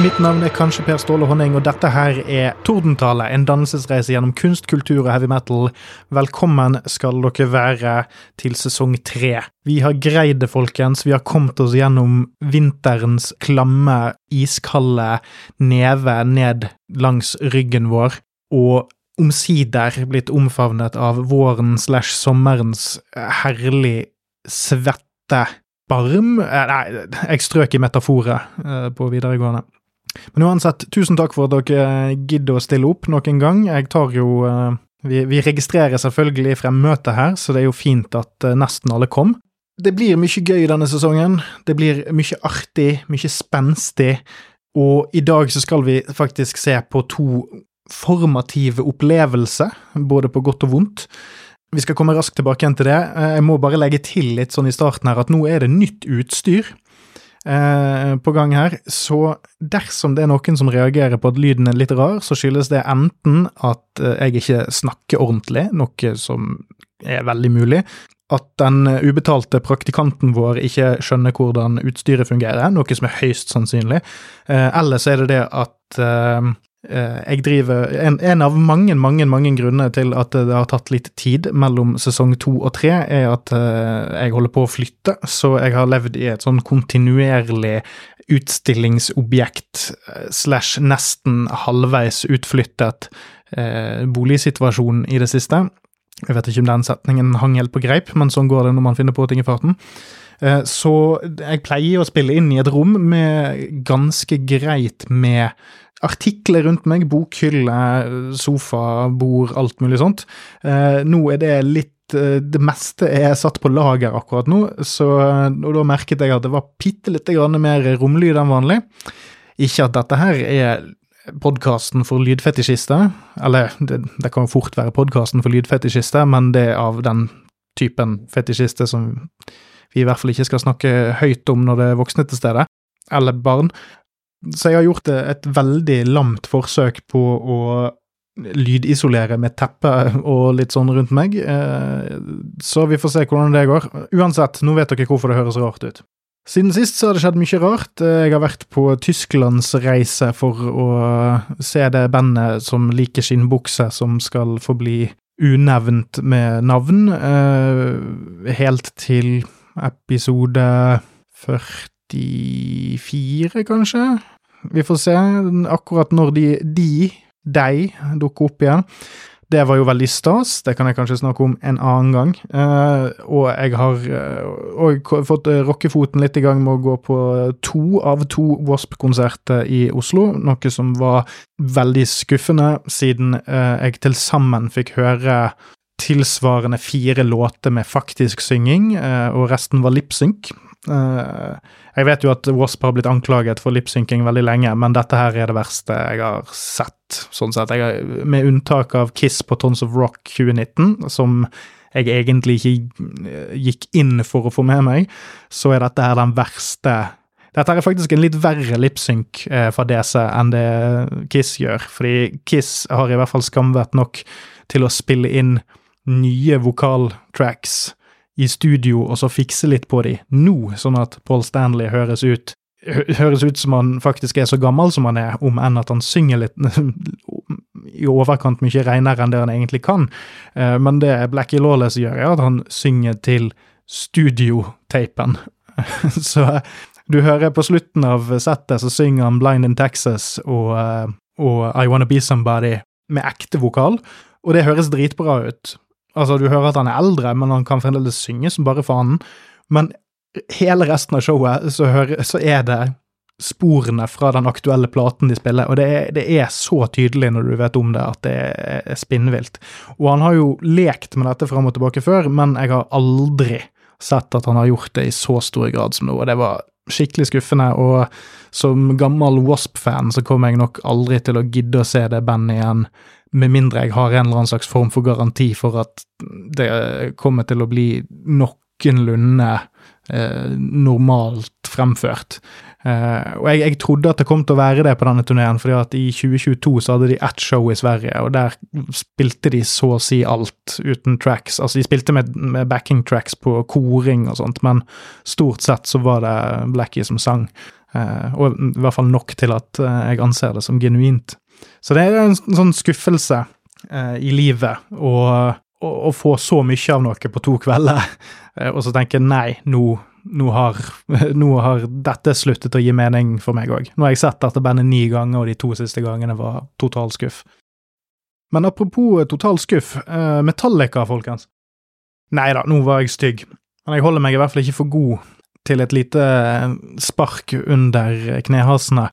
Mitt navn er kanskje Per Ståle Honning, og dette her er Tordentale, en dannelsesreise gjennom kunst, kultur og heavy metal. Velkommen skal dere være til sesong tre. Vi har greid det, folkens. Vi har kommet oss gjennom vinterens klamme, iskalde neve ned langs ryggen vår, og omsider blitt omfavnet av våren slash sommerens herlig svette barm eh, Nei, jeg strøk i metaforet eh, på videregående. Men uansett, tusen takk for at dere gidder å stille opp nok en gang. Jeg tar jo eh, vi, vi registrerer selvfølgelig fremmøtet her, så det er jo fint at nesten alle kom. Det blir mye gøy denne sesongen. Det blir mye artig, mye spenstig. Og i dag så skal vi faktisk se på to formative opplevelser, både på godt og vondt. Vi skal komme raskt tilbake igjen til det. Eh, jeg må bare legge til litt sånn i starten her at nå er det nytt utstyr eh, på gang her. Så dersom det er noen som reagerer på at lyden er litt rar, så skyldes det enten at eh, jeg ikke snakker ordentlig, noe som er veldig mulig. At den ubetalte praktikanten vår ikke skjønner hvordan utstyret fungerer, noe som er høyst sannsynlig. Eller så er det det at Eh, jeg driver en, en, av mange, mange mange grunner til at det har tatt litt tid mellom sesong to og tre, er at uh, jeg holder på å flytte, så jeg har levd i et sånn kontinuerlig utstillingsobjekt uh, slash nesten halvveis utflyttet eh, boligsituasjon i det siste. Jeg vet ikke om den setningen hang helt på greip, men sånn går det når man finner på ting i farten. Så jeg pleier å spille inn i et rom med ganske greit med artikler rundt meg, bokhylle, sofa, bord, alt mulig sånt. Eh, nå er det litt eh, Det meste er satt på lager akkurat nå, så, og da merket jeg at det var bitte litt mer romlyd enn vanlig. Ikke at dette her er podkasten for lydfetisjister, eller det, det kan jo fort være podkasten for lydfetisjister, men det er av den typen fetisjister som vi i hvert fall ikke skal snakke høyt om når det er voksne til stede, eller barn. Så jeg har gjort et veldig lamt forsøk på å lydisolere med teppe og litt sånn rundt meg, eh, så vi får se hvordan det går. Uansett, nå vet dere hvorfor det høres rart ut. Siden sist så har det skjedd mye rart. Jeg har vært på tysklandsreise for å se det bandet som liker skinnbukse, som skal få bli unevnt med navn, eh, helt til episode 40 94, kanskje? Vi får se akkurat når de, de, de, dukker opp igjen. Det var jo veldig stas, det kan jeg kanskje snakke om en annen gang. Uh, og jeg har òg uh, fått uh, rockefoten litt i gang med å gå på to av to Wasp-konserter i Oslo, noe som var veldig skuffende, siden jeg til sammen fikk høre tilsvarende fire låter med faktisk synging, og resten var lipsync. Uh, jeg vet jo at Wasp har blitt anklaget for lipsynking veldig lenge, men dette her er det verste jeg har sett. sånn sett. Jeg, med unntak av Kiss på Tons of Rock 2019, som jeg egentlig ikke eh, gikk inn for å få med meg, så er dette her den verste Dette er faktisk en litt verre lipsynk eh, fra DC enn det Kiss gjør, fordi Kiss har i hvert fall skamvett nok til å spille inn nye vokaltracks i studio og så fikse litt på de nå, sånn at Paul Stanley høres ut høres ut som han faktisk er så gammel som han er, om enn at han synger litt i overkant mye renere enn det han egentlig kan. Eh, men det Blackie Lawless gjør, er at han synger til studiotapen. så du hører på slutten av settet så synger han Blind in Texas og, eh, og I Wanna Be Somebody med ekte vokal, og det høres dritbra ut. Altså, du hører at han er eldre, men han kan fremdeles synge som bare faen. Men hele resten av showet så, hører, så, er det sporene fra den aktuelle platen de spiller, og det er, det er, så tydelig når du vet om det, at det er spinnvilt. Og han har jo lekt med dette fram og tilbake før, men jeg har aldri sett at han har gjort det i så stor grad som nå, og det var skikkelig skuffende, og som gammel Wasp-fan så kommer jeg nok aldri til å gidde å se det bandet igjen med mindre jeg har en eller annen slags form for garanti for at det kommer til å bli noenlunde eh, normalt fremført. Eh, og jeg, jeg, trodde at det kom til å være det på denne turneen, fordi at i 2022 så hadde de ett show i Sverige, og der spilte de så å si alt uten tracks. Altså, de spilte med, med backing tracks på koring og sånt, men stort sett så var det Blackie som sang. Eh, og i hvert fall nok til at eh, jeg anser det som genuint. Så det er en sånn skuffelse eh, i livet å, å, å, få så mye av noe på to kvelder, eh, og så tenke nei, nå, nå, har, nå har dette sluttet å gi mening for meg òg. Nå har jeg sett dette bandet ni ganger, og de to siste gangene var total skuff. Men apropos total skuff, eh, Metallica, folkens. Nei da, nå var jeg stygg, men jeg holder meg i hvert fall ikke for god til et lite spark under knehasene.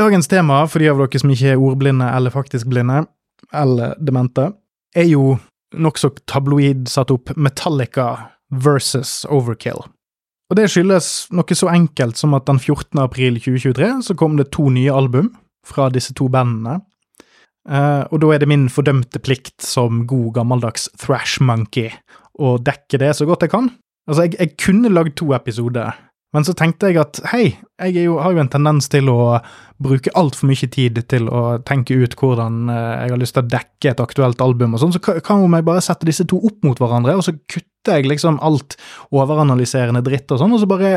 Dagens tema, for de av dere som ikke er ordblinde eller faktisk blinde, eller demente, er jo nokså tabloid satt opp Metallica versus Overkill. Og det skyldes noe så enkelt som at den 14. april 2023 så kom det to nye album fra disse to bandene. Uh, og da er det min fordømte plikt som god gammeldags thrash monkey å dekke det så godt jeg kan. Altså, jeg, jeg kunne lagd to episoder men så tenkte jeg at hei, jeg jo, har jo en tendens til å bruke altfor mye tid til å tenke ut hvordan eh, jeg har lyst til å dekke et aktuelt album, og sånn, så kan jo jeg bare sette disse to opp mot hverandre, og så kutter jeg liksom alt overanalyserende dritt og sånn, og så bare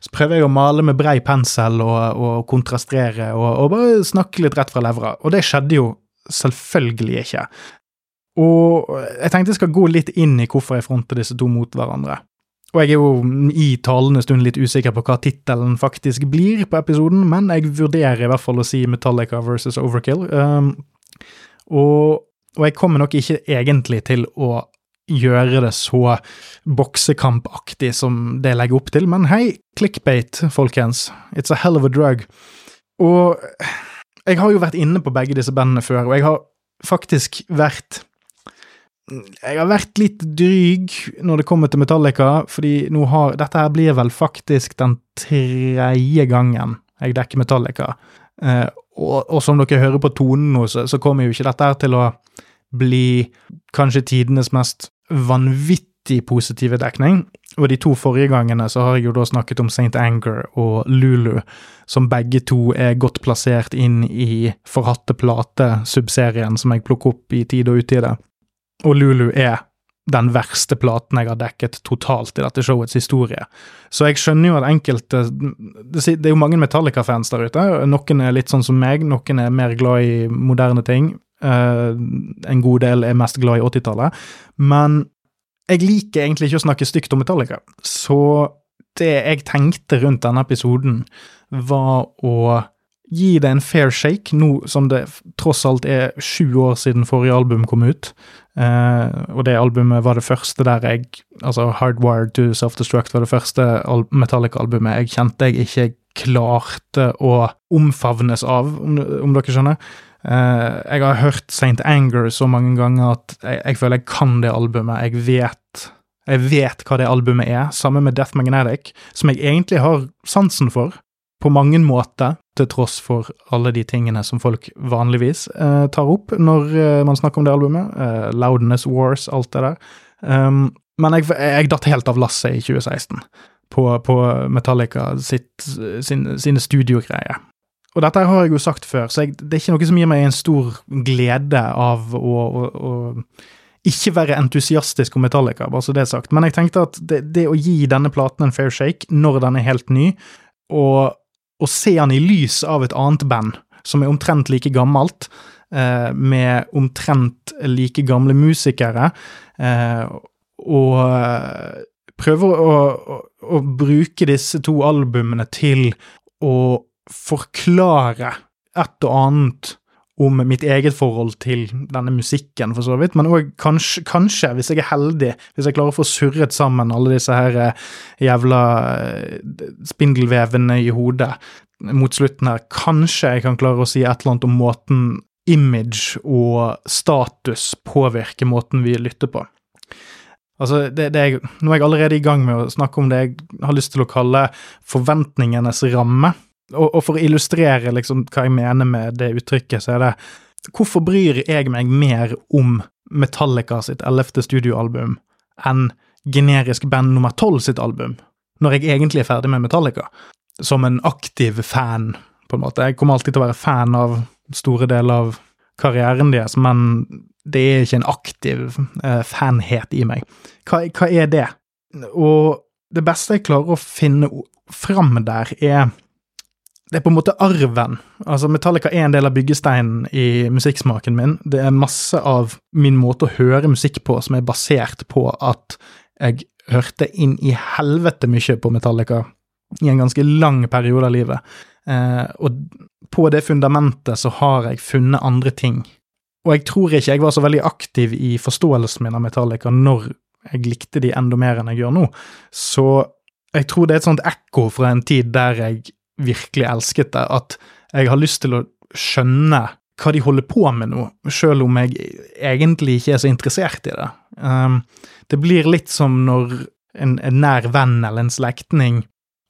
så prøver jeg å male med brei pensel og, og kontrastrere og, og, bare snakke litt rett fra levra. Og det skjedde jo selvfølgelig ikke. Og jeg tenkte jeg skal gå litt inn i hvorfor jeg fronter disse to mot hverandre. Og jeg er jo i talende stund litt usikker på hva tittelen faktisk blir på episoden, men jeg vurderer i hvert fall å si Metallica versus Overkill. Um, og, og, jeg kommer nok ikke egentlig til å gjøre det så boksekampaktig som det legger opp til, men hei, clickbait, folkens. It's a hell of a drug. Og jeg har jo vært inne på begge disse bandene før, og jeg har faktisk vært jeg har vært litt dryg når det kommer til Metallica, fordi nå har Dette her blir vel faktisk den tredje gangen jeg dekker Metallica. Eh, og, og, som dere hører på tonen nå, så, så kommer jo ikke dette her til å bli kanskje tidenes mest vanvittig positive dekning. Og de to forrige gangene så har jeg jo da snakket om St. Anger og Lulu, som begge to er godt plassert inn i Forhatte plate-subserien som jeg plukker opp i tid og utide. Og Lulu er den verste platen jeg har dekket totalt i dette showets historie. Så jeg skjønner jo at enkelte Det er jo mange Metallica-fans der ute. Noen er litt sånn som meg, noen er mer glad i moderne ting. Uh, en god del er mest glad i 80-tallet. Men jeg liker egentlig ikke å snakke stygt om Metallica. Så det jeg tenkte rundt denne episoden, var å gi det en fair shake, nå som det tross alt er sju år siden forrige album kom ut. Uh, og det albumet var det første der jeg Altså Hardwired to Self-Destruct var det første Metallica-albumet jeg kjente jeg ikke klarte å omfavnes av, om, om dere skjønner. Uh, jeg har hørt St. Anger så mange ganger at jeg, jeg, føler jeg kan det albumet. Jeg vet, jeg vet hva det albumet er. Samme med Death Magnetic, som jeg egentlig har sansen for på mange måter, til tross for alle de tingene som folk vanligvis eh, tar opp når eh, man snakker om det albumet. Eh, Loudness Wars, alt det der. Um, men jeg, jeg datt helt av lasset i 2016 på, på Metallica sitt, sin, sine studiogreier. Og dette har jeg jo sagt før, så jeg, det er ikke noe som gir meg en stor glede av å, å, å ikke være entusiastisk om Metallica, bare så det er sagt. Men jeg tenkte at det, det å gi denne platen en fair shake når den er helt ny, og å se han i lys av et annet band som er omtrent like gammelt, eh, med omtrent like gamle musikere, eh, og eh, prøver å, å, å, bruke disse to albumene til å forklare et og annet om mitt eget forhold til denne musikken, for så vidt, men òg kanskje, kanskje, hvis jeg er heldig, hvis jeg klarer å få surret sammen alle disse her eh, jævla eh, spindelvevene i hodet mot slutten her, kanskje jeg kan klare å si et eller annet om måten image og status påvirker måten vi lytter på. Altså, det, det er, nå er jeg allerede i gang med å snakke om det jeg har lyst til å kalle forventningenes ramme. Og, og, for å illustrere liksom hva jeg mener med det uttrykket, så er det Hvorfor bryr jeg meg mer om Metallica sitt ellevte studioalbum enn generisk band nummer tolv sitt album, når jeg egentlig er ferdig med Metallica? Som en aktiv fan, på en måte. Jeg kommer alltid til å være fan av store deler av karrieren deres, men det er ikke en aktiv eh, fanhet i meg. Hva, hva er det? Og det beste jeg klarer å finne fram der, er det er på en måte arven. Altså Metallica er en del av byggesteinen i musikksmaken min. Det er masse av min måte å høre musikk på som er basert på at jeg hørte inn i helvete mye på Metallica i en ganske lang periode av livet. Eh, og på det fundamentet så har jeg funnet andre ting. Og jeg tror ikke jeg var så veldig aktiv i forståelsen min av Metallica når jeg likte de enda mer enn jeg gjør nå. Så jeg tror det er et sånt ekko fra en tid der jeg virkelig elsket det, at jeg har lyst til å skjønne hva de holder på med nå, selv om jeg egentlig ikke er så interessert i det. Um, det blir litt som når en, en, nær venn eller en slektning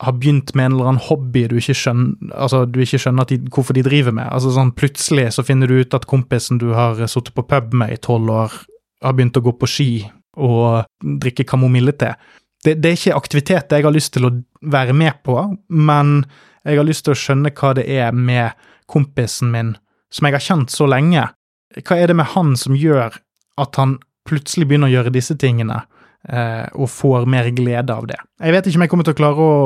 har begynt med en eller annen hobby du ikke skjønner, altså, du ikke skjønner de, hvorfor de driver med. Altså sånn Plutselig så finner du ut at kompisen du har sittet på pub med i tolv år, har begynt å gå på ski og drikke kamomillete. Det, det er ikke aktivitet jeg har lyst til å være med på, men jeg har lyst til å skjønne hva det er med kompisen min, som jeg har kjent så lenge. Hva er det med han som gjør at han plutselig begynner å gjøre disse tingene, eh, og får mer glede av det? Jeg vet ikke om jeg kommer til å klare å,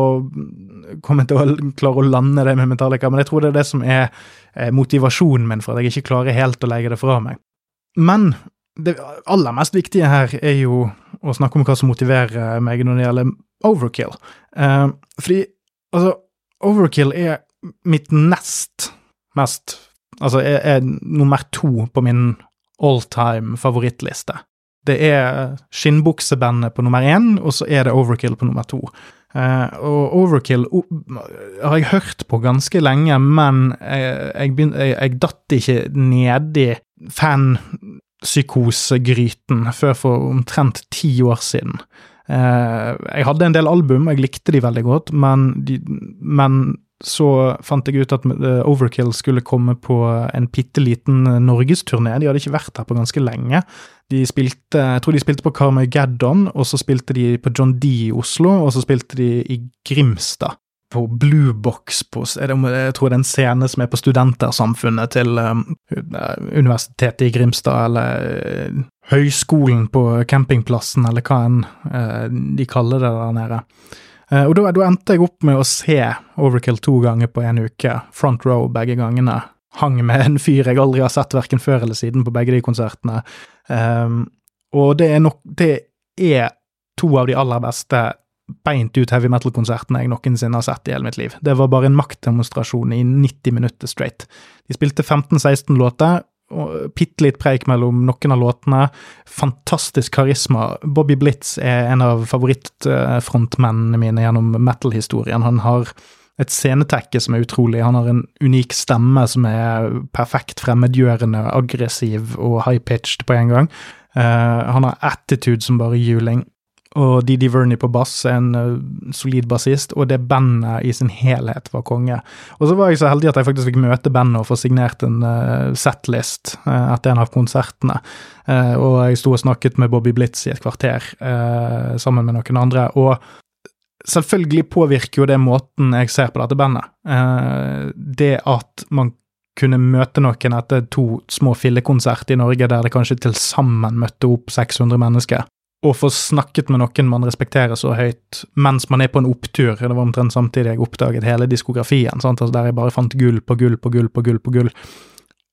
til å, klare å lande det med Metallica, men jeg tror det er det som er eh, motivasjonen min for at jeg ikke klarer helt å legge det fra meg. Men det aller mest viktige her er jo å snakke om hva som motiverer meg når det gjelder overkill. Eh, fordi, altså Overkill er mitt nest mest Altså er, er nummer to på min all-time favorittliste. Det er skinnbuksebandet på nummer én, og så er det Overkill på nummer to. Uh, og Overkill uh, har jeg hørt på ganske lenge, men jeg, jeg, jeg, jeg datt ikke nedi fanpsykosegryten før for omtrent ti år siden. Uh, jeg hadde en del album, jeg likte de veldig godt, men, de, men så fant jeg ut at eh, Overkill skulle komme på en bitte liten norgesturné. De hadde ikke vært her på ganske lenge. De spilte, Jeg tror de spilte på Carmageddon, og så spilte de på John D i Oslo, og så spilte de i Grimstad. På Blue Box, jeg tror det er en scene som er på Studentersamfunnet til um, Universitetet i Grimstad, eller høyskolen på campingplassen, eller hva enn uh, de kaller det der nede. Uh, og da, endte jeg opp med å se Overkill to ganger på en uke, front row begge gangene. Hang med en fyr jeg aldri har sett verken før eller siden på begge de konsertene. Um, og det er nok Det er to av de aller beste beint ut heavy metal-konsertene jeg noensinne har sett i hele mitt liv. Det var bare en maktdemonstrasjon i 90 minutter straight. De spilte 15-16 låter, bitte litt preik mellom noen av låtene. Fantastisk karisma. Bobby Blitz er en av favorittfrontmennene mine gjennom metal-historien. Han har et scenetekke som er utrolig. Han har en unik stemme som er perfekt fremmedgjørende, aggressiv og high-pitched på en gang. Uh, han har attitude som bare juling og Didi Verney på bass er en uh, solid bassist, og det bandet i sin helhet var konge. Og så var jeg så heldig at jeg faktisk fikk møte bandet og få signert en uh, setlist uh, etter en av konsertene. og jeg sto og snakket med Bobby Blitz i et kvarter sammen med noen andre. og Selvfølgelig påvirker jo det måten jeg ser på dette bandet. det at man kunne møte noen etter to små fillekonsert i Norge der det kanskje til sammen møtte opp 600 mennesker, å få snakket med noen man respekterer så høyt mens man er på en opptur. Det var omtrent samtidig jeg oppdaget hele diskografien, altså der jeg bare fant gull på gull på gull på gull på gull.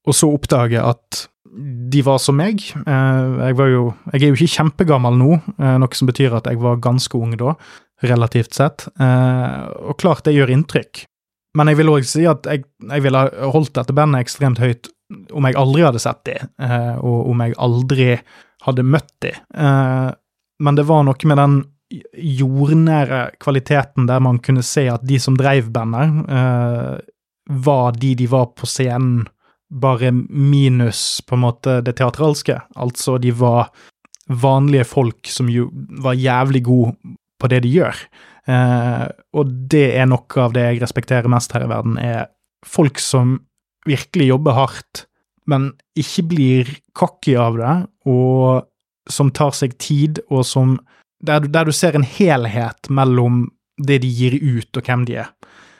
Og så oppdage at de var som meg. Eh, jeg var jo Jeg er jo ikke kjempegammel nå, eh, noe som betyr at jeg var ganske ung da, relativt sett. Eh, og klart det gjør inntrykk. Men jeg vil òg si at jeg, jeg ville holdt dette bandet ekstremt høyt om jeg aldri hadde sett det, og om jeg aldri hadde møtt de. Eh, men det var noe med den jordnære kvaliteten der man kunne se at de som dreiv bandet, eh, var de de var på scenen, bare minus på en måte det teatralske. Altså, de var vanlige folk som jo var jævlig gode på det de gjør. Eh, og det er noe av det jeg respekterer mest her i verden, er folk som virkelig jobber hardt, men ikke blir cocky av det, og som tar seg tid, og som der, der, du ser en helhet mellom det de gir ut, og hvem de er.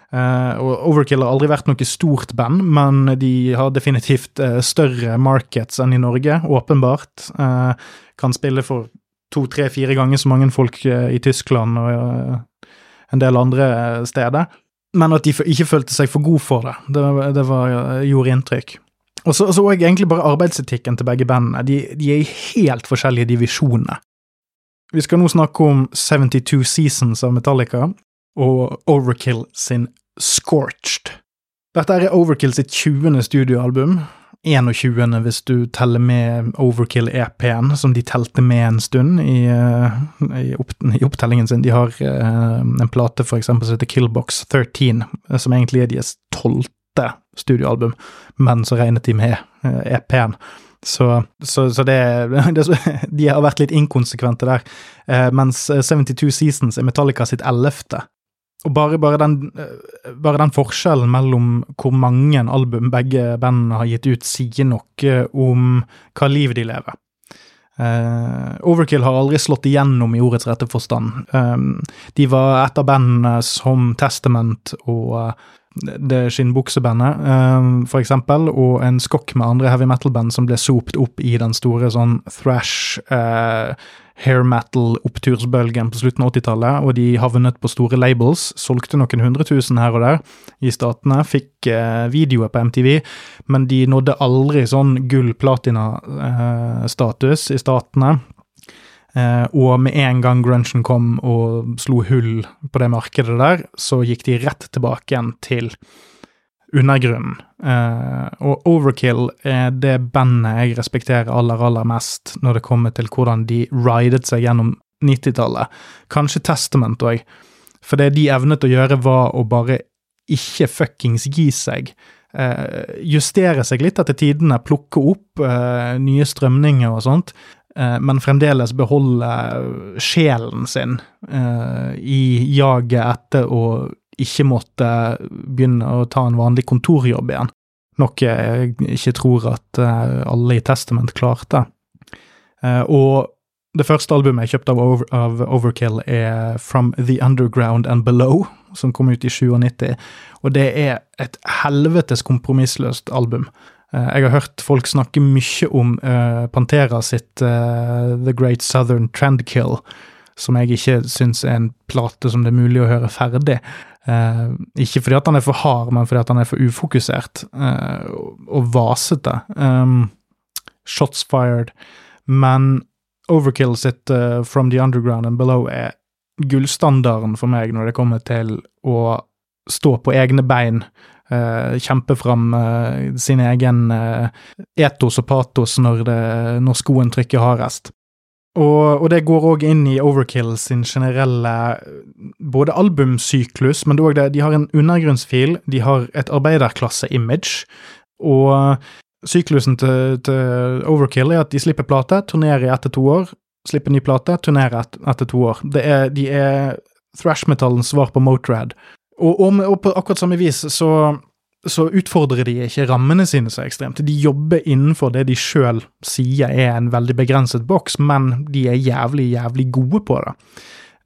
Uh, Overkill har aldri vært noe stort band, men de har definitivt uh, større markets enn i Norge, åpenbart. Uh, kan spille for to, tre, fire ganger så mange folk i Tyskland og en del andre steder. men at de ikke følte seg for gode for det. Det, det var, gjorde inntrykk. Og så òg egentlig bare arbeidsetikken til begge bandene. De, de er i helt forskjellige divisjoner. Vi skal nå snakke om 72 Seasons av Metallica og Overkill sin Scorched. Dette er Overkill sitt 20. studioalbum. 21. hvis du teller med Overkill-EP-en, som de telte med en stund i, eh, i, opp, i opptellingen sin. De har uh, en plate for eksempel som heter Killbox 13, som egentlig er deres tolvte studioalbum, men så regnet de med uh, eh, EP-en. Så, så, så det, det, De har vært litt inkonsekvente der. Uh, mens 72 Seasons er Metallica sitt ellevte. Og bare, bare, den, eh, bare, den, forskjellen mellom hvor mange album begge bandene har gitt ut, sier noe om hva liv de lever. Uh, Overkill har aldri slått igjennom i ordets rette forstand. Um, de var et av bandene som Testament og uh, det skinnbuksebandet, um, for eksempel, og en skokk med andre heavy metal-band som ble sopt opp i den store sånn thrash uh, hair metal-opptursbølgen på slutten av 80-tallet, og de havnet på store labels, solgte noen hundre tusen her og der i statene, fikk eh, videoer på MTV, men de nådde aldri sånn gull-platina-status eh, i statene. Eh, og med en gang grunchen kom og slo hull på det markedet der, så gikk de rett tilbake igjen til undergrunnen. Uh, og Overkill er det bandet jeg respekterer aller, aller mest når det kommer til hvordan de ridet seg gjennom 90-tallet. Kanskje Testament òg. For det de evnet å gjøre, var å bare ikke fuckings gi seg. Uh, justere seg litt etter tidene, plukke opp uh, nye strømninger og sånt, men fremdeles beholde sjelen sin i jaget etter å ikke måtte begynne å ta en vanlig kontorjobb igjen. Noe jeg ikke tror at eh, alle i Testament klarte. Eh, og det første albumet jeg kjøpte av, Over, av, Overkill, er From The Underground and Below, som kom ut i 97. Og det er et helvetes kompromissløst album. Eh, jeg har hørt folk snakke mye om Pantera sitt The Great Southern Trendkill, som jeg ikke syns er en plate som det er mulig å høre ferdig. Uh, ikke fordi at han er for hard, men fordi at han er for ufokusert uh, og vasete. Um, shots fired. Men Overkill sitt uh, From the Underground and Below er gullstandarden for meg når det kommer til å stå på egne bein. kjempe fram sin egen etos og patos når, det, når skoen trykker hardest. Og, og, det går òg inn i Overkill sin generelle både albumsyklus, men det, de har en undergrunnsfil, de har et arbeiderklasse-image, og syklusen til, til, Overkill er at de slipper plate, turnerer etter to år, slipper ny plate, turnerer et, etter to år. Er, de er thrash-metallens svar på Motorhead. Og, og, og på akkurat samme vis så så utfordrer de ikke rammene sine så ekstremt. De jobber innenfor det de sjøl sier er en veldig begrenset boks, men de er jævlig, jævlig gode på det.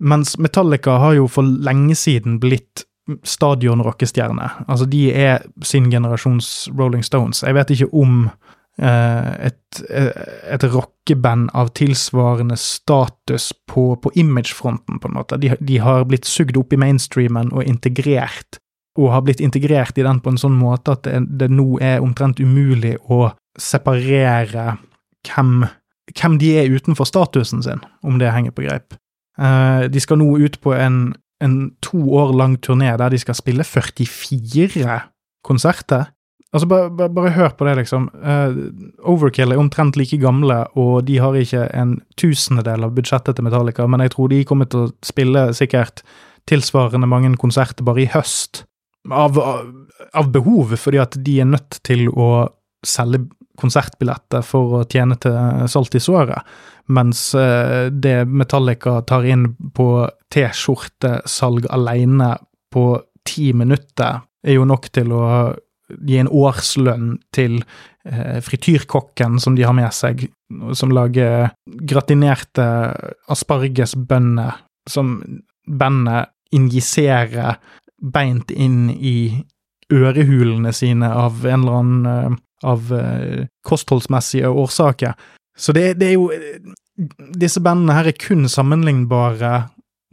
Mens Metallica har jo for lenge siden blitt stadion-rockestjerne. Altså, de er sin generasjons Rolling Stones. Jeg vet ikke om eh, et, et rockeband av tilsvarende status på, på imagefronten, på en måte. De, de har blitt sugd opp i mainstreamen og integrert og har blitt integrert i den på en sånn måte at det, det nå er omtrent umulig å separere hvem, hvem, de er utenfor statusen sin, om det henger på greip. Uh, de skal nå ut på en, en to år lang turné der de skal spille 44 konserter. Altså, bare, bare, bare hør på det, liksom. Uh, Overkill er omtrent like gamle, og de har ikke en tusendedel av budsjettet til Metallica, men jeg tror de kommer til å spille sikkert tilsvarende mange konserter bare i høst av, av behov, fordi at de er nødt til å selge konsertbilletter for å tjene til salt i såret, mens eh, det Metallica tar inn på T-skjortesalg alene på ti minutter, er jo nok til å gi en årslønn til eh, frityrkokken som de har med seg, som lager gratinerte aspargesbønner som bandet injiserer beint inn i ørehulene sine av en eller annen uh, av uh, kostholdsmessige årsaker. Så det, det, er jo Disse bandene her er kun sammenlignbare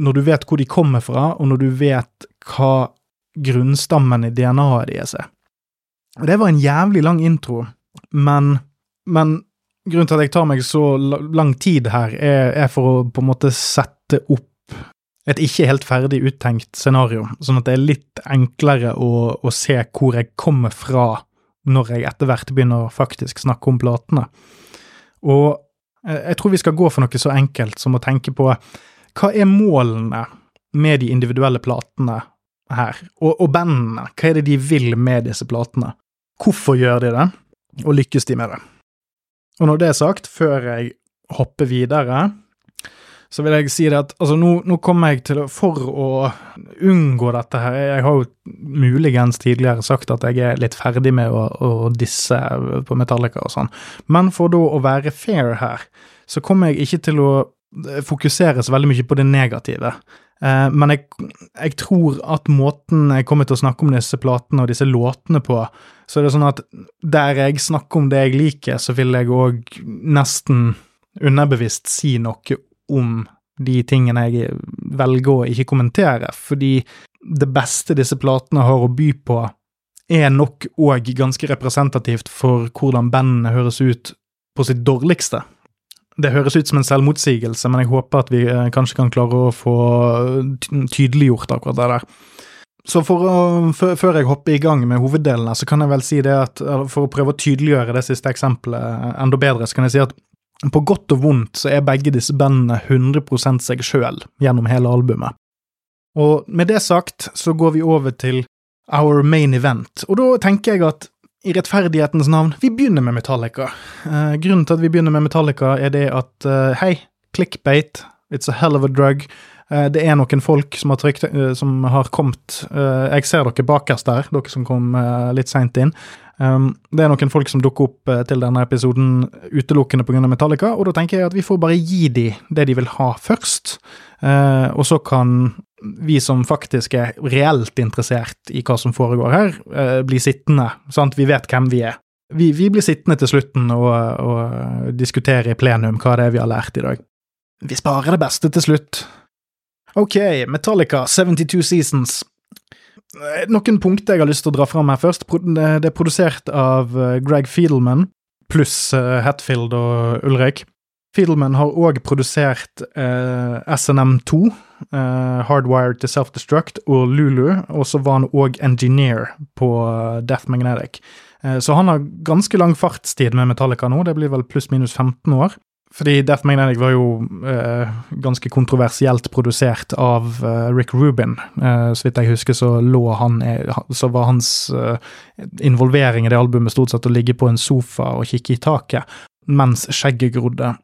når du vet hvor de kommer fra, og når du vet hva grunnstammen i DNA-et deres er. Og Det var en jævlig lang intro, men, men grunnen til at jeg tar meg så lang tid her, er, er for å på en måte sette opp et ikke helt ferdig uttenkt scenario, sånn at det er litt enklere å, å se hvor jeg kommer fra når jeg etter hvert begynner å faktisk snakke om platene. Og eh, jeg tror vi skal gå for noe så enkelt som å tenke på hva er målene med de individuelle platene her, og, og bandene? Hva er det de vil med disse platene? Hvorfor gjør de det, og lykkes de med det? Og når det er sagt, før jeg hopper videre, så vil jeg si det at altså, nå, nå kommer jeg til å For å unngå dette her Jeg har jo muligens tidligere sagt at jeg er litt ferdig med å, å disse på Metallica og sånn, men for da å være fair her, så kommer jeg ikke til å fokusere så veldig mye på det negative. Eh, men jeg, jeg, tror at måten jeg kommer til å snakke om disse platene og disse låtene på, så er det sånn at der jeg snakker om det jeg liker, så vil jeg òg nesten underbevisst si noe om de tingene jeg velger å ikke kommentere, fordi det beste disse platene har å by på, er nok òg ganske representativt for hvordan bandene høres ut på sitt dårligste. Det høres ut som en selvmotsigelse, men jeg håper at vi eh, kanskje kan klare å få tydeliggjort akkurat det der. Så å, Før jeg hopper i gang med hoveddelene, så kan jeg vel si det at for å prøve å tydeliggjøre det siste eksempelet enda bedre, så kan jeg si at på godt og vondt så er begge disse bandene 100% seg sjøl gjennom hele albumet. Og med det sagt så går vi over til our main event, og da tenker jeg at i rettferdighetens navn, vi begynner med Metallica. Eh, grunnen til at vi begynner med Metallica, er det at eh, hei, clickbait, it's a hell of a drug. Eh, det er noen folk som har, trykt, som har kommet Jeg ser dere bakerst der, dere som kom litt seint inn. Um, det er noen folk som dukker opp uh, til denne episoden utelukkende pga. Metallica, og da tenker jeg at vi får bare gi de det de vil ha først, uh, og så kan vi som faktisk er reelt interessert i hva som foregår her, uh, bli sittende, sant, vi vet hvem vi er. Vi, vi blir sittende til slutten og, og diskutere i plenum hva det er vi har lært i dag. Vi sparer det beste til slutt. Ok, Metallica, 72 Seasons. Eh, noen punkter jeg har lyst til å dra fram her først. Det er produsert av eh, Greg Fiedelman pluss eh, Hatfield og Ulrik. Fiedelman har òg produsert eh, SNM2, eh, Hardwired to Self-Destruct, og Lulu, og så var han òg engineer på Death Magnetic. Eh, så han har ganske lang fartstid med Metallica nå, det blir vel pluss-minus 15 år. Fordi Death Magnetic var jo eh, ganske kontroversielt produsert av eh, Rick Rubin. Eh, så vidt jeg husker, så han Så var hans eh, involvering i det albumet stort sett å ligge på en sofa og kikke i taket mens skjegget grodde.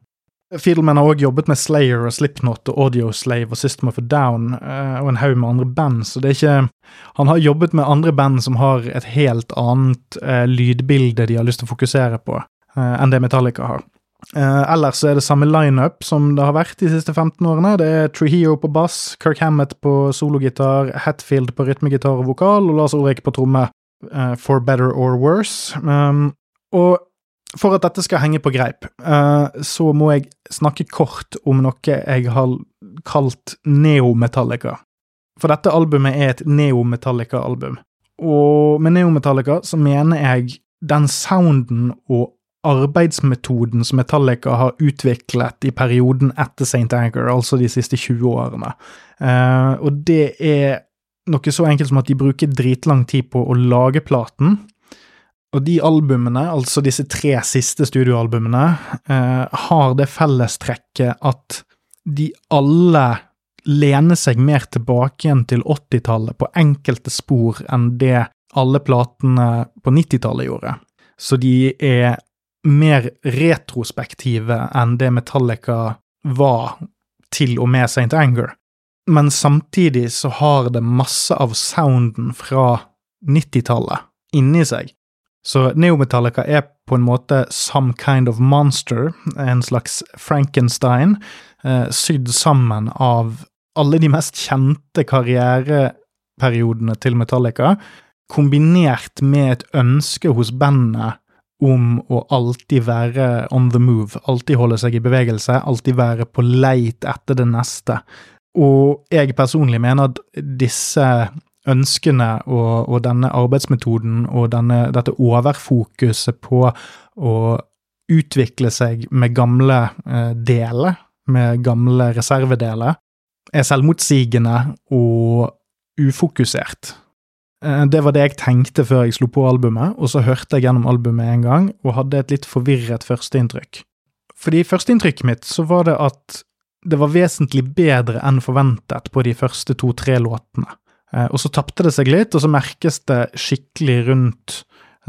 Fiedelman har òg jobbet med Slayer og Slipknot og Audio Slave og System of a Down eh, og en haug med andre band, så det er ikke Han har jobbet med andre band som har et helt annet eh, lydbilde de har lyst til å fokusere på, enn det Metallica har. Uh, ellers er det samme lineup som det har vært de siste 15 årene. Det er Trujillo på bass, Kirk Hammett på sologitar, Hatfield på rytmegitar og vokal, og Lars Ulrik på tromme, uh, for better or worse. Um, og for at dette skal henge på greip, uh, så må jeg snakke kort om noe jeg har kalt Neo-Metallica. For dette albumet er et Neo-Metallica-album. Og med Neo-Metallica så mener jeg den sounden og arbeidsmetoden som Metallica har utviklet i perioden etter St. Anger, altså de siste 20 årene. Uh, og det er noe så enkelt som at de bruker dritlang tid på å lage platen. Og de albumene, altså disse tre siste studioalbumene, uh, har det fellestrekket at de alle lener seg mer tilbake igjen til 80-tallet på enkelte spor enn det alle platene på 90-tallet gjorde. Så de er mer retrospektive enn det Metallica var til og med St. Anger. Men samtidig så har det masse av sounden fra 90-tallet inni seg. Så Neo-Metallica er på en måte some kind of monster, en slags Frankenstein, eh, sydd sammen av alle de mest kjente karriereperiodene til Metallica, kombinert med et ønske hos bandet om å alltid være on the move, alltid holde seg i bevegelse, alltid være på leit etter det neste. Og jeg personlig mener at disse ønskene og, og denne arbeidsmetoden og denne, dette overfokuset på å utvikle seg med gamle eh, deler, med gamle reservedeler, er selvmotsigende og ufokusert. Eh, det var det jeg tenkte før jeg slo på albumet, og så hørte jeg gjennom albumet en gang og hadde et litt forvirret førsteinntrykk. Fordi førsteinntrykket mitt så var det at det var vesentlig bedre enn forventet på de første to-tre låtene. Eh, og så tapte det seg litt, og så merkes det skikkelig rundt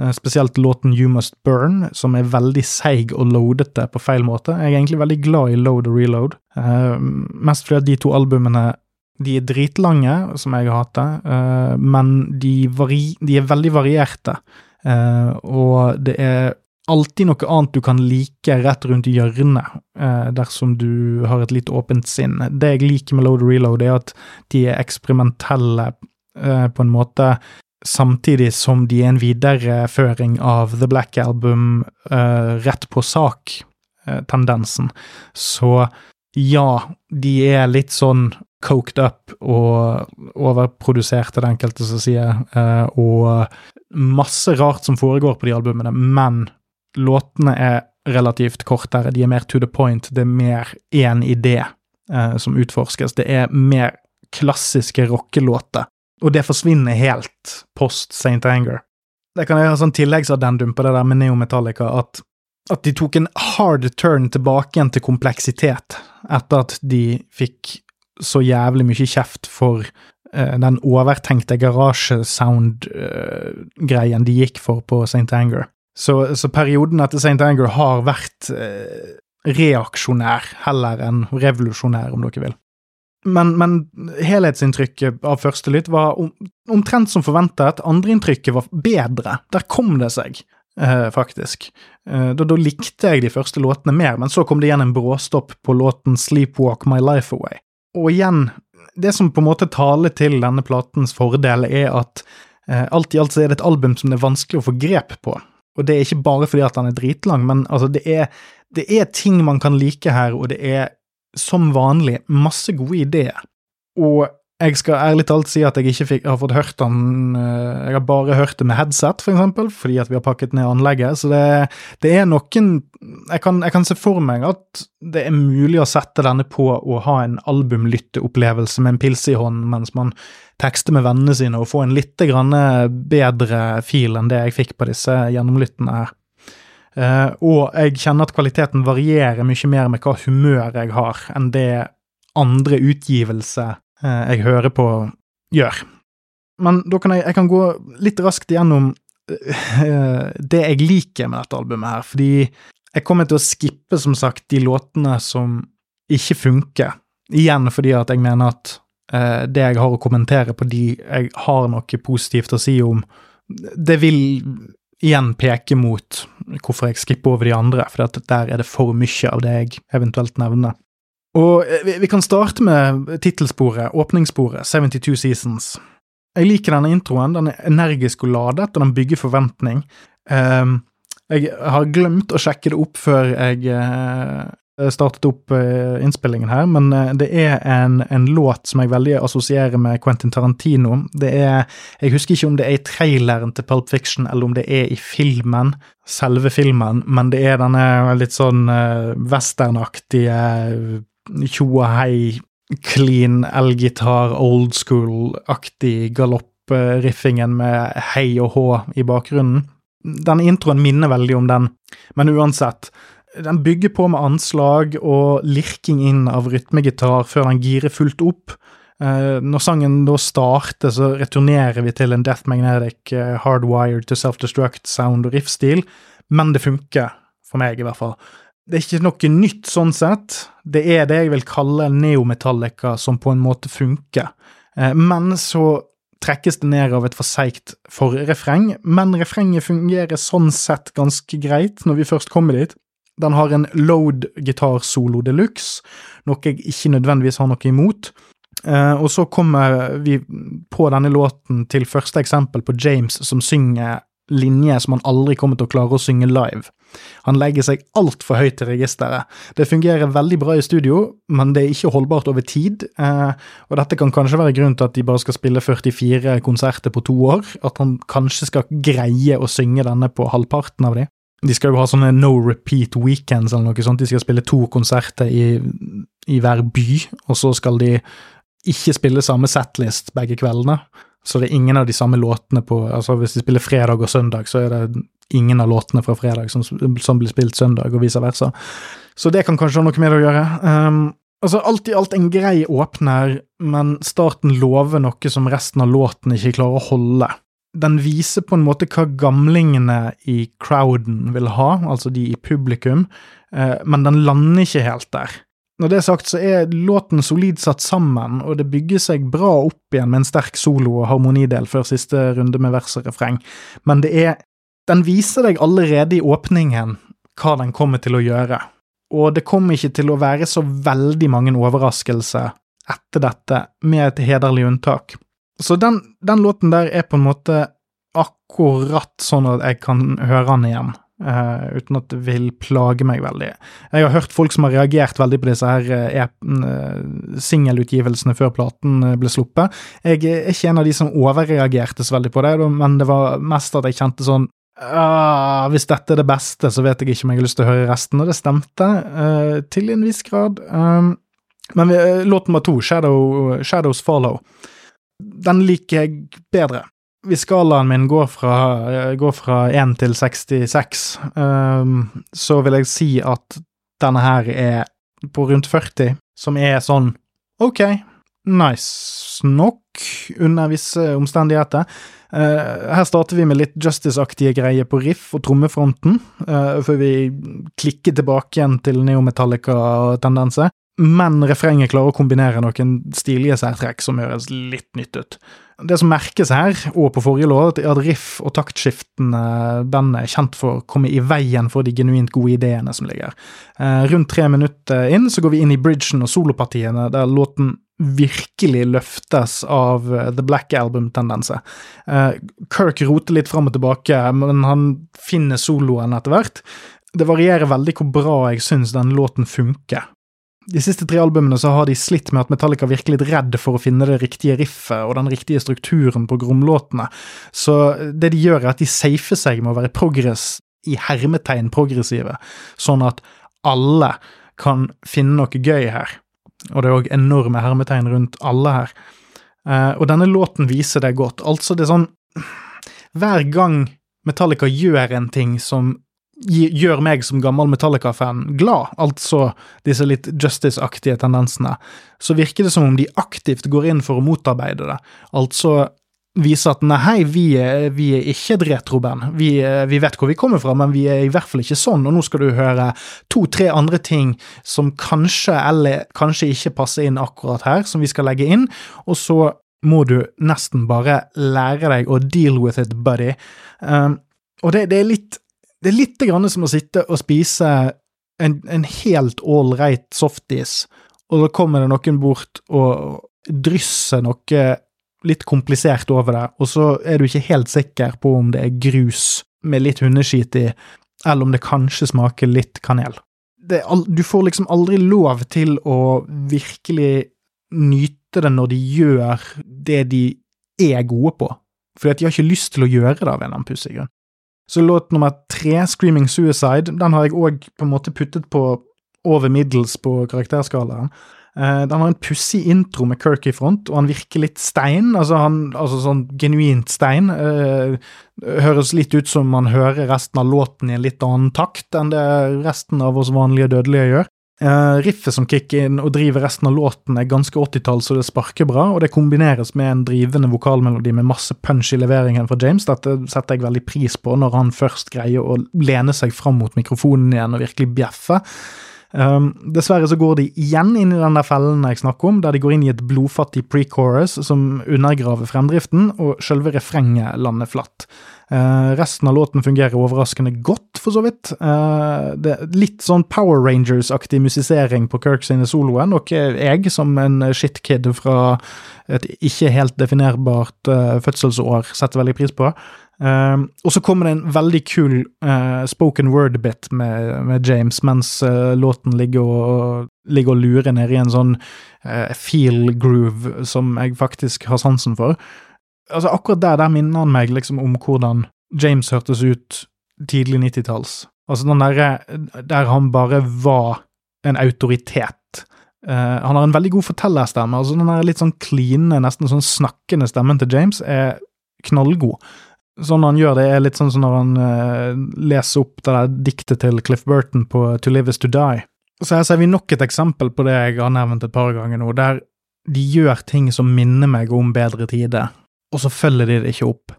eh, spesielt låten You Must Burn, som er veldig seig og loadete på feil måte. Jeg er egentlig veldig glad i load og reload, mest fordi at de to albumene de er dritlange, som jeg hater, men de, de, er veldig varierte. Og det er alltid noe annet du kan like rett rundt hjørnet, uh, dersom du har et litt åpent sinn. Det jeg liker med Load Reload, er at de er eksperimentelle på en måte, samtidig som de er en videreføring av The Black Album rett på sak-tendensen. Så ja, de er litt sånn coked up og overprodusert, er det enkelte som sier, og masse rart som foregår på de albumene, men låtene er relativt kortere, de er mer to the point, det er mer én idé eh, som utforskes. Det er mer klassiske rockelåter, og det forsvinner helt post St. Anger. Det kan jeg ha sånn tilleggsaddendum på det der med Neo Metallica, at, at de tok en hard turn tilbake igjen til kompleksitet, etter at de fikk så jævlig mye kjeft for uh, den overtenkte garasjesound-greien uh, de gikk for på St. Anger. Så, så perioden etter St. Anger har vært eh, reaksjonær heller enn revolusjonær, om dere vil. Men, men helhetsinntrykket av første lytt var om, omtrent som forventet. Andreinntrykket var bedre. Der kom det seg, eh, faktisk. Eh, da, da, likte jeg de første låtene mer, men så kom det igjen en bråstopp på låten Sleepwalk My Life Away. Og igjen, det som på en måte taler til denne platens fordel, er at eh, alt i alt så er det et album som det er vanskelig å få grep på. Og det er ikke bare fordi at den er dritlang, men altså, det er, det er ting man kan like her, og det er som vanlig masse gode ideer. Og jeg skal ærlig talt si at jeg ikke fikk, har fått hørt den eh, Jeg har bare hørt det med headset, for eksempel, fordi at vi har pakket ned anlegget. Så det, det er noen jeg kan, jeg kan, se for meg at det er mulig å sette denne på å ha en albumlytteopplevelse med en pils i hånden mens man tekster med vennene sine, og få en litt bedre fil enn det jeg fikk på disse gjennomlyttene her. Uh, og jeg kjenner at kvaliteten varierer mye mer med hva humør jeg har, enn det andre utgivelser uh, jeg hører på, gjør. Men da kan jeg, jeg kan gå litt raskt gjennom uh, det jeg liker med dette albumet her, fordi jeg kommer til å skippe, som sagt, de låtene som ikke funker. Igjen fordi at jeg mener at eh, det jeg har å kommentere på de jeg har noe positivt å si om, det vil igjen peke mot hvorfor jeg skipper over de andre, for der er det for mye av det jeg eventuelt nevner. Og eh, vi, vi kan starte med tittelsporet, åpningssporet, 72 Seasons. Jeg liker denne introen, den er energisk og ladet, og den bygger forventning. Um, jeg har glemt å sjekke det opp før jeg uh, startet opp uh, innspillingen her, men uh, det er en, en, låt som jeg veldig assosierer med Quentin Tarantino. Det er Jeg husker ikke om det er i traileren til Pulp Fiction, eller om det er i filmen, selve filmen, men det er denne litt sånn westernaktige tjo og hei, clean elgitar, old school-aktig galopp-riffingen med hei og hå i bakgrunnen den introen minner veldig om den, men uansett. Den bygger på med anslag og lirking inn av rytmegitar før den girer fullt opp. Uh, når sangen da starter, så returnerer vi til en Death Magnetic, uh, hardwired to self-destruct sound og riffstil, men det funker. For meg, i hvert fall. Det er ikke noe nytt sånn sett. Det er det jeg vil kalle neometallica som på en måte funker. Uh, men så trekkes det ned av et for seigt forrefreng, men refrenget fungerer sånn sett ganske greit når vi først kommer dit. Den har en load gitarsolo de luxe, noe jeg ikke nødvendigvis har noe imot. Uh, og så kommer vi på denne låten til første eksempel på James som synger linje som han aldri kommer til å klare å synge live. Han legger seg altfor høyt til registeret. Det fungerer veldig bra i studio, men det er ikke holdbart over tid. Eh, og dette kan kanskje være grunnen til at de bare skal spille 44 konserter på to år. At han kanskje skal greie å synge denne på halvparten av de. De skal jo ha sånne no repeat weekends eller noe sånt. De skal spille to konserter i, i hver by, og så skal de ikke spille samme setlist begge kveldene. Så det er ingen av de samme låtene på altså Hvis de spiller fredag og søndag, så er det ingen av låtene fra fredag som, som blir spilt søndag, og vice versa. Så det kan kanskje ha noe med det å gjøre. Um, altså Alt i alt en grei åpner, men starten lover noe som resten av låten ikke klarer å holde. Den viser på en måte hva gamlingene i crowden vil ha, altså de i publikum, uh, men den lander ikke helt der. Når det er sagt, så er låten solid satt sammen, og det bygger seg bra opp igjen med en sterk solo og harmonidel før siste runde med vers og refreng, men det er Den viser deg allerede i åpningen hva den kommer til å gjøre, og det kommer ikke til å være så veldig mange overraskelser etter dette, med et hederlig unntak. Så den, den låten der er på en måte akkurat sånn at jeg kan høre den igjen. Uh, uten at det vil plage meg veldig. Jeg har hørt folk som har reagert veldig på disse her uh, singelutgivelsene før platen ble sluppet. Jeg er ikke en av de som overreagerte så veldig på det, men det var mest at jeg kjente sånn uh, Hvis dette er det beste, så vet jeg ikke om jeg har lyst til å høre resten. Og det stemte, uh, til en viss grad. Um, men vi, låt nummer to, Shadow, Shadows Follow, den liker jeg bedre hvis skalaen min går fra, går fra 1 til 66, um, så vil jeg si at denne her er på rundt 40, som er sånn ok, nice nok under visse omstendigheter. Uh, her starter vi med litt Justice-aktige greier på riff og trommefronten, uh, før vi klikker tilbake igjen til neometallica-tendenser. Men refrenget klarer å kombinere noen stilige særtrekk som høres litt nytt ut. Det som merkes her, og på forrige låt, er at riff- og taktskiftene bandet er kjent for å komme i veien for de genuint gode ideene som ligger. Eh, rundt tre minutter inn så går vi inn i bridgen og solopartiene, der låten virkelig løftes av eh, The Black Album-tendenser. Eh, Kirk roter litt fram og tilbake, men han finner soloen etter hvert. Det varierer veldig hvor bra jeg syns den låten funker de siste tre albumene så har de slitt med at Metallica virker litt redd for å finne det riktige riffet og den riktige strukturen på gromlåtene. Så det de gjør, er at de safer seg med å være progress i hermetegn progressive, sånn at alle kan finne noe gøy her. Og det er òg enorme hermetegn rundt alle her. Eh, og denne låten viser det godt. Altså, det er sånn Hver gang Metallica gjør en ting som gjør meg som gammel Metallica-fan glad, altså disse litt Justice-aktige tendensene, så virker det som om de aktivt går inn for å motarbeide det, altså vise at nei, vi er, vi er ikke et retroband, vi, vi, vet hvor vi kommer fra, men vi er i hvert fall ikke sånn, og nå skal du høre to-tre andre ting som kanskje eller kanskje ikke passer inn akkurat her, som vi skal legge inn, og så må du nesten bare lære deg å deal with it, buddy. Um, og det, det er litt det er litt som å sitte og spise en, en helt ålreit softis, og så kommer det noen bort og drysser noe litt komplisert over det, og så er du ikke helt sikker på om det er grus med litt hundeskit i, eller om det kanskje smaker litt kanel. All, du får liksom aldri lov til å virkelig nyte det når de gjør det de er gode på, fordi at de har ikke lyst til å gjøre det av en eller annen pussig grunn. Så låt nummer tre, 'Screaming Suicide', den har jeg òg på en måte puttet på over middels på karakterskalaen. Uh, den har en pussig intro med Kirk i front, og han virker litt stein. Altså, han, altså sånn genuint stein. Uh, høres litt ut som man hører resten av låten i en litt annen takt enn det resten av oss vanlige dødelige gjør. Uh, riffet som kicker inn og driver resten av låten, er ganske 80-tall, så det sparker bra, og det kombineres med en drivende vokalmelodi med masse punch i leveringen fra James. Dette setter jeg veldig pris på, når han først greier å lene seg fram mot mikrofonen igjen og virkelig bjeffe. Um, dessverre så går de igjen inn i den der fellen jeg snakker om, der de går inn i et blodfattig pre-chorus som undergraver fremdriften, og selve refrenget lander flatt. Uh, resten av låten fungerer overraskende godt, for så vidt. Uh, det er Litt sånn Power Rangers-aktig musisering på Kirk sine soloer, noe jeg, som en shitkid fra et ikke helt definerbart uh, fødselsår, setter veldig pris på. Og så kommer det en veldig kul spoken word-bit med, med, James, mens låten ligger og, ligger og lurer nede i en sånn feel groove som jeg faktisk har sansen for. Altså Akkurat der, der minner han meg liksom om hvordan James hørtes ut tidlig 90-talls. Altså den derre der han bare var en autoritet. han har en veldig god fortellerstemme. altså Den der litt sånn kline, nesten sånn snakkende stemmen til James er knallgod sånn han gjør det, er litt sånn som når han uh, leser opp det der diktet til Cliff Burton på To Live Is To Die. Så her ser vi nok et eksempel på det jeg har nevnt et par ganger nå, der de gjør ting som minner meg om bedre tider, og så følger de det ikke opp.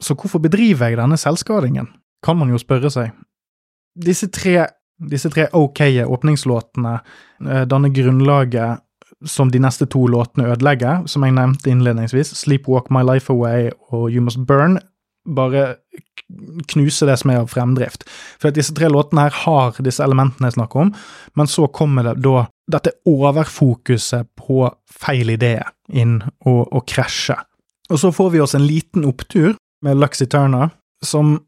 Så hvorfor bedriver jeg denne selvskadingen, kan man jo spørre seg. Disse tre, disse tre ok åpningslåtene uh, danner grunnlaget som de neste to låtene ødelegger, som jeg nevnte innledningsvis, Sleepwalk My Life Away og You Must Burn, bare knuse det som er av fremdrift. For disse tre låtene her har disse elementene jeg snakker om, men så kommer det da dette overfokuset på feil idé inn og, og krasje. Og så får vi oss en liten opptur med Luxy Turner, som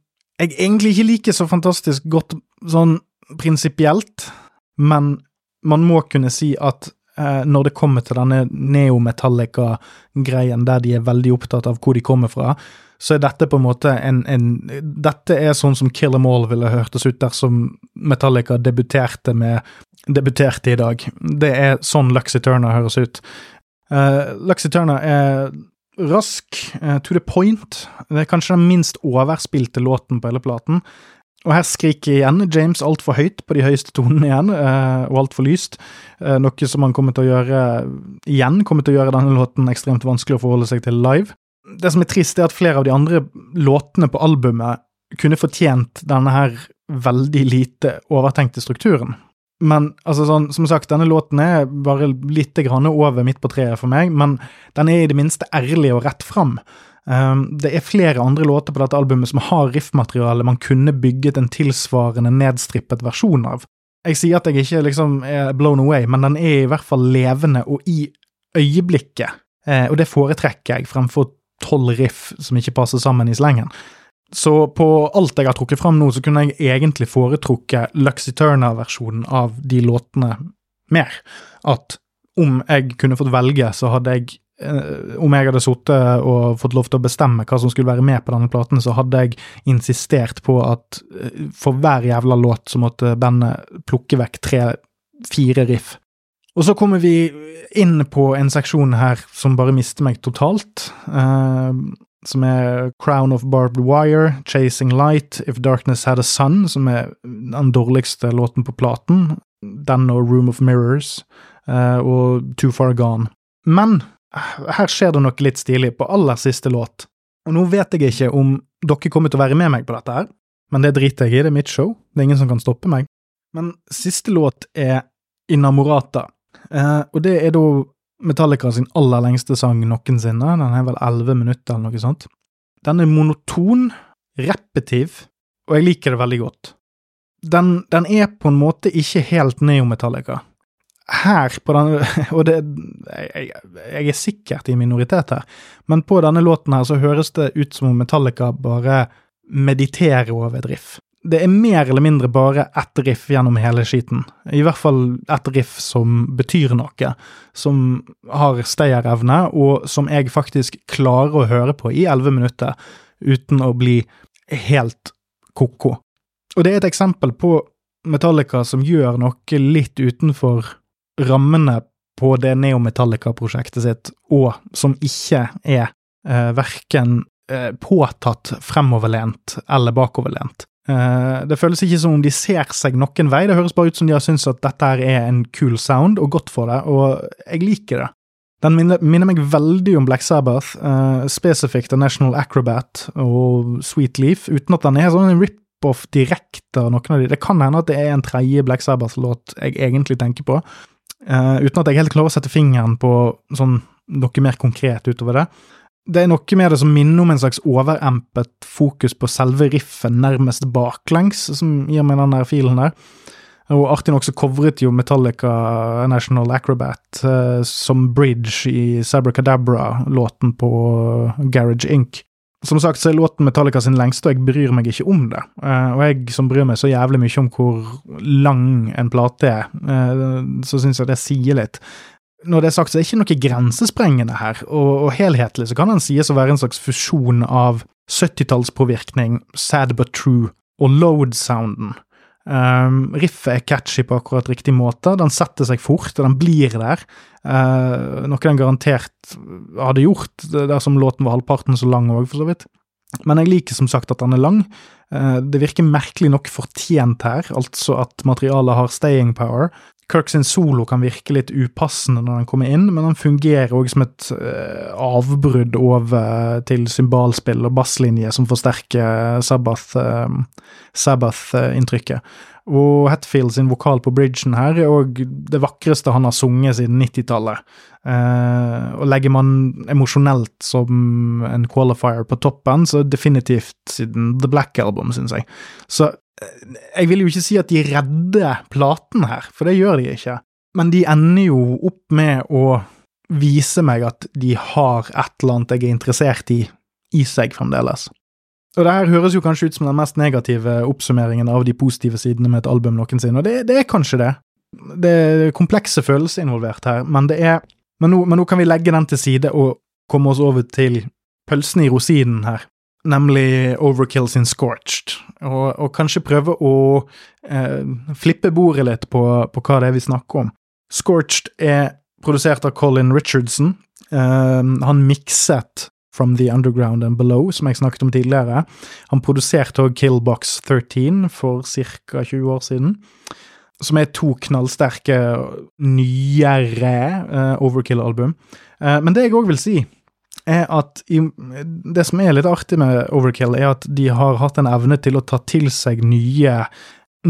jeg egentlig ikke liker så fantastisk godt sånn prinsipielt, men man må kunne si at eh, når det kommer til denne neometallica-greien, der de er veldig opptatt av hvor de kommer fra, så er dette på en måte en, en Dette er sånn som Kill Em All ville hørtes ut dersom Metallica debuterte med debuterte i dag. Det er sånn Luxy Turner høres ut. Uh, Luxy Turner er rask, uh, to the point. Det er kanskje den minst overspilte låten på hele platen. Og her skriker igjen James altfor høyt på de høyeste tonene igjen, uh, og altfor lyst. Uh, noe som han kommer til å gjøre igjen, kommer til å gjøre denne låten ekstremt vanskelig å forholde seg til live det som er trist, er at flere av de andre låtene på albumet kunne fortjent denne her veldig lite overtenkte strukturen. Men altså sånn, som sagt, denne låten er bare litt grann over midt på treet for meg, men den er i det minste ærlig og rett fram. Um, det er flere andre låter på dette albumet som har riffmateriale man kunne bygget en tilsvarende nedstrippet versjon av. Jeg sier at jeg ikke liksom er blown away, men den er i hvert fall levende og i øyeblikket, eh, og det foretrekker jeg fremfor tolv riff som ikke passer sammen i slengen. Så på alt jeg har trukket fram nå, så kunne jeg egentlig foretrukket Luxy Turner-versjonen av de låtene mer. At om jeg kunne fått velge, så hadde jeg eh, Om jeg hadde sittet og fått lov til å bestemme hva som skulle være med på denne platen, så hadde jeg insistert på at eh, for hver jævla låt så måtte bandet plukke vekk tre-fire riff og så kommer vi inn på en seksjon her som bare mister meg totalt. Som er Crown of Barbed Wire, Chasing Light, If Darkness Had a Sun, som er den dårligste låten på platen. Den og Room of Mirrors, uh, og Too Far Gone. Men her skjer det noe litt stilig på aller siste låt. Og nå vet jeg ikke om dere kommer til å være med meg på dette her, men det driter jeg i, det er mitt show, det er ingen som kan stoppe meg. Men siste låt er Inamorata. Eh, og det er da Metallica sin aller lengste sang noensinne. Den er vel elleve minutter, eller noe sånt. Den er monoton, repetiv, og jeg liker det veldig godt. Den, den er på en måte ikke helt neometallica. Her på denne Og det, jeg, jeg, er sikkert i minoritet her, men på denne låten her så høres det ut som om Metallica bare mediterer over et riff det er mer eller mindre bare ett riff gjennom hele skiten. I hvert fall ett riff som betyr noe, som har stayerevne, og som jeg faktisk klarer å høre på i elleve minutter uten å bli helt ko-ko. Og det er et eksempel på Metallica som gjør noe litt utenfor rammene på det Neo-Metallica-prosjektet sitt, og som ikke er eh, verken eh, påtatt fremoverlent eller bakoverlent. Uh, det føles ikke som om de ser seg noen vei, det høres bare ut som de har syntes at dette her er en cool sound og godt for det, og jeg liker det. Den minner, minner meg veldig om Black Sabbath, uh, spesifikt av National Acrobat og Sweet Leaf, uten at den er sånn en rip-off direkte av noen av de. Det kan hende at det er en tredje Black Sabbath-låt jeg egentlig tenker på, uh, uten at jeg helt klarer å sette fingeren på sånn noe mer konkret utover det. Det er noe med det som minner om en slags overempet fokus på selve riffet nærmest baklengs, som gir meg den der filen der. Og artig nok så covret jo Metallica National Acrobat eh, som bridge i Sabracadabra-låten på Garage Inc. Som sagt så er låten Metallica sin lengste, og jeg bryr meg ikke om det. Eh, og jeg som bryr meg så jævlig mye om hvor lang en plate er, eh, så syns jeg det sier litt. Når det er sagt, så er det ikke noe grensesprengende her, og, og helhetlig så kan den sies å være en slags fusjon av 70-tallspåvirkning, Sad But True og Load-sounden. Um, riffet er catchy på akkurat riktig måte. Den setter seg fort, og den blir der. Uh, noe den garantert hadde gjort dersom låten var halvparten så lang òg, for så vidt. Men jeg liker som sagt at den er lang. Uh, det virker merkelig nok fortjent her, altså at materialet har staying power. Kirk sin solo kan virke litt upassende når den kommer inn, men den fungerer òg som et uh, avbrudd over til symbalspill og basslinje som forsterker Sabbath-inntrykket. Sabbath og Hetfield sin vokal på bridgen her er òg det vakreste han har sunget siden 90-tallet. Eh, og legger man emosjonelt som en qualifier på toppen, så definitivt siden The Black Album, syns jeg. Så eh, jeg vil jo ikke si at de redder platen her, for det gjør de ikke. Men de ender jo opp med å vise meg at de har et eller annet jeg er interessert i, i seg fremdeles. Og det her høres jo kanskje ut som den mest negative oppsummeringen av de positive sidene med et album noensinne, og det, det er kanskje det. Det er komplekse følelser involvert her, men det er men nå, men nå, kan vi legge den til side og komme oss over til pølsen i rosinen her, nemlig Overkill sin Scorched, og, og kanskje prøve å eh, flippe bordet litt på, på, hva det er vi snakker om. Scorched er produsert av Colin Richardson. Eh, han mikset From the Underground and Below, som jeg snakket om tidligere. Han produserte òg Killbox 13 for ca. 20 år siden. Som er to knallsterke, nyere eh, Overkill-album. Uh, men det jeg òg vil si, er at i, det som er litt artig med Overkill, er at de har hatt en evne til å ta til seg nye,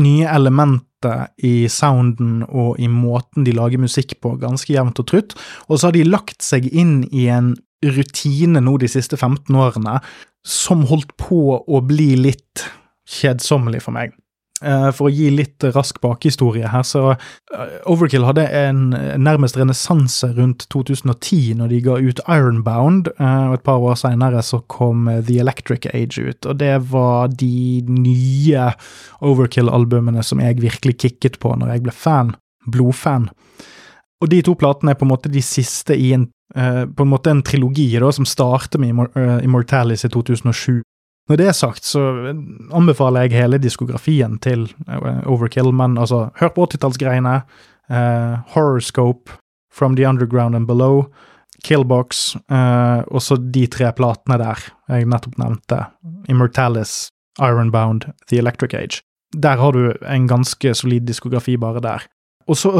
nye elementer i sounden og i måten de lager musikk på, ganske jevnt og trutt. Og så har de lagt seg inn i en rutine nå de siste 15 årene som holdt på å bli litt kjedsommelig for meg. Uh, for å gi litt rask bakhistorie her, så uh, Overkill hadde en nærmest renessanse rundt 2010, når de ga ut Ironbound, uh, og et par år seinere så kom The Electric Age ut. Og det var de nye Overkill-albumene som jeg virkelig kicket på når jeg ble fan. Blodfan. Og de to platene er på en måte de siste i en Eh, på en måte en trilogi da, som starter med Immortalis i 2007. Når det er sagt, så anbefaler jeg hele diskografien til uh, Overkill, men altså, hør på 80-tallsgreiene. Uh, Horoscope, From the Underground and Below, Killbox, uh, og så de tre platene der jeg nettopp nevnte. Immortalis, Ironbound, The Electric Age. Der har du en ganske solid diskografi bare der. Og, så,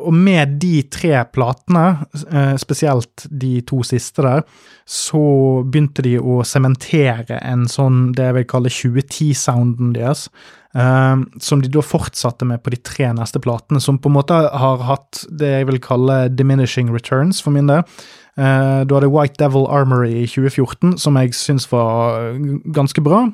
og, med de tre platene, eh, spesielt de to siste der, så begynte de å sementere en sånn det jeg vil kalle 2010-sounden deres. Uh, som de da fortsatte med på de tre neste platene, som på en måte har hatt det jeg vil kalle diminishing returns, for min del. Uh, du hadde White Devil Armory i 2014, som jeg syns var ganske bra.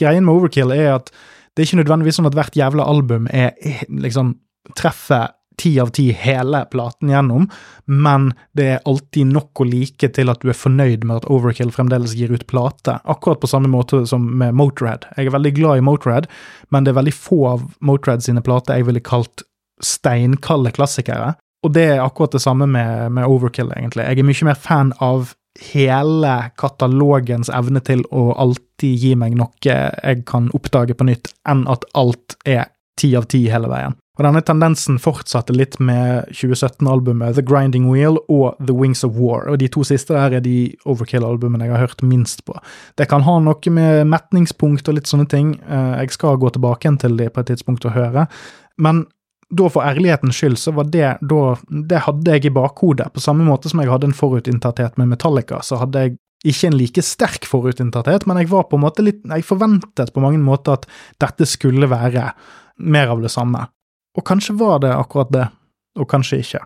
Greien med Overkill er at det er ikke nødvendigvis sånn at hvert jævla album er liksom treffer ti av ti hele platen gjennom, men det er alltid nok å like til at du er fornøyd med at Overkill fremdeles gir ut plate, akkurat på samme måte som med Motorhead. Jeg er veldig glad i Motorhead, men det er veldig få av Motorhead sine plater jeg ville kalt steinkalde klassikere. Og det er akkurat det samme med, med Overkill, egentlig. Jeg er mye mer fan av hele katalogens evne til å alltid gi meg noe jeg kan oppdage på nytt, enn at alt er ti av ti hele veien. Og denne tendensen fortsatte litt med 2017-albumet The Grinding Wheel og The Wings of War, og de to siste der er de Overkill-albumene jeg har hørt minst på. Det kan ha noe med metningspunkt og litt sånne ting, eh, jeg skal gå tilbake igjen til de på et tidspunkt og høre, men da for ærlighetens skyld, så var det da Det hadde jeg i bakhodet, på samme måte som jeg hadde en forutinntatthet med Metallica, så hadde jeg ikke en like sterk forutinntatthet, men jeg var på en måte litt Jeg forventet på mange måter at dette skulle være mer av det samme. Og kanskje var det akkurat det, og kanskje ikke.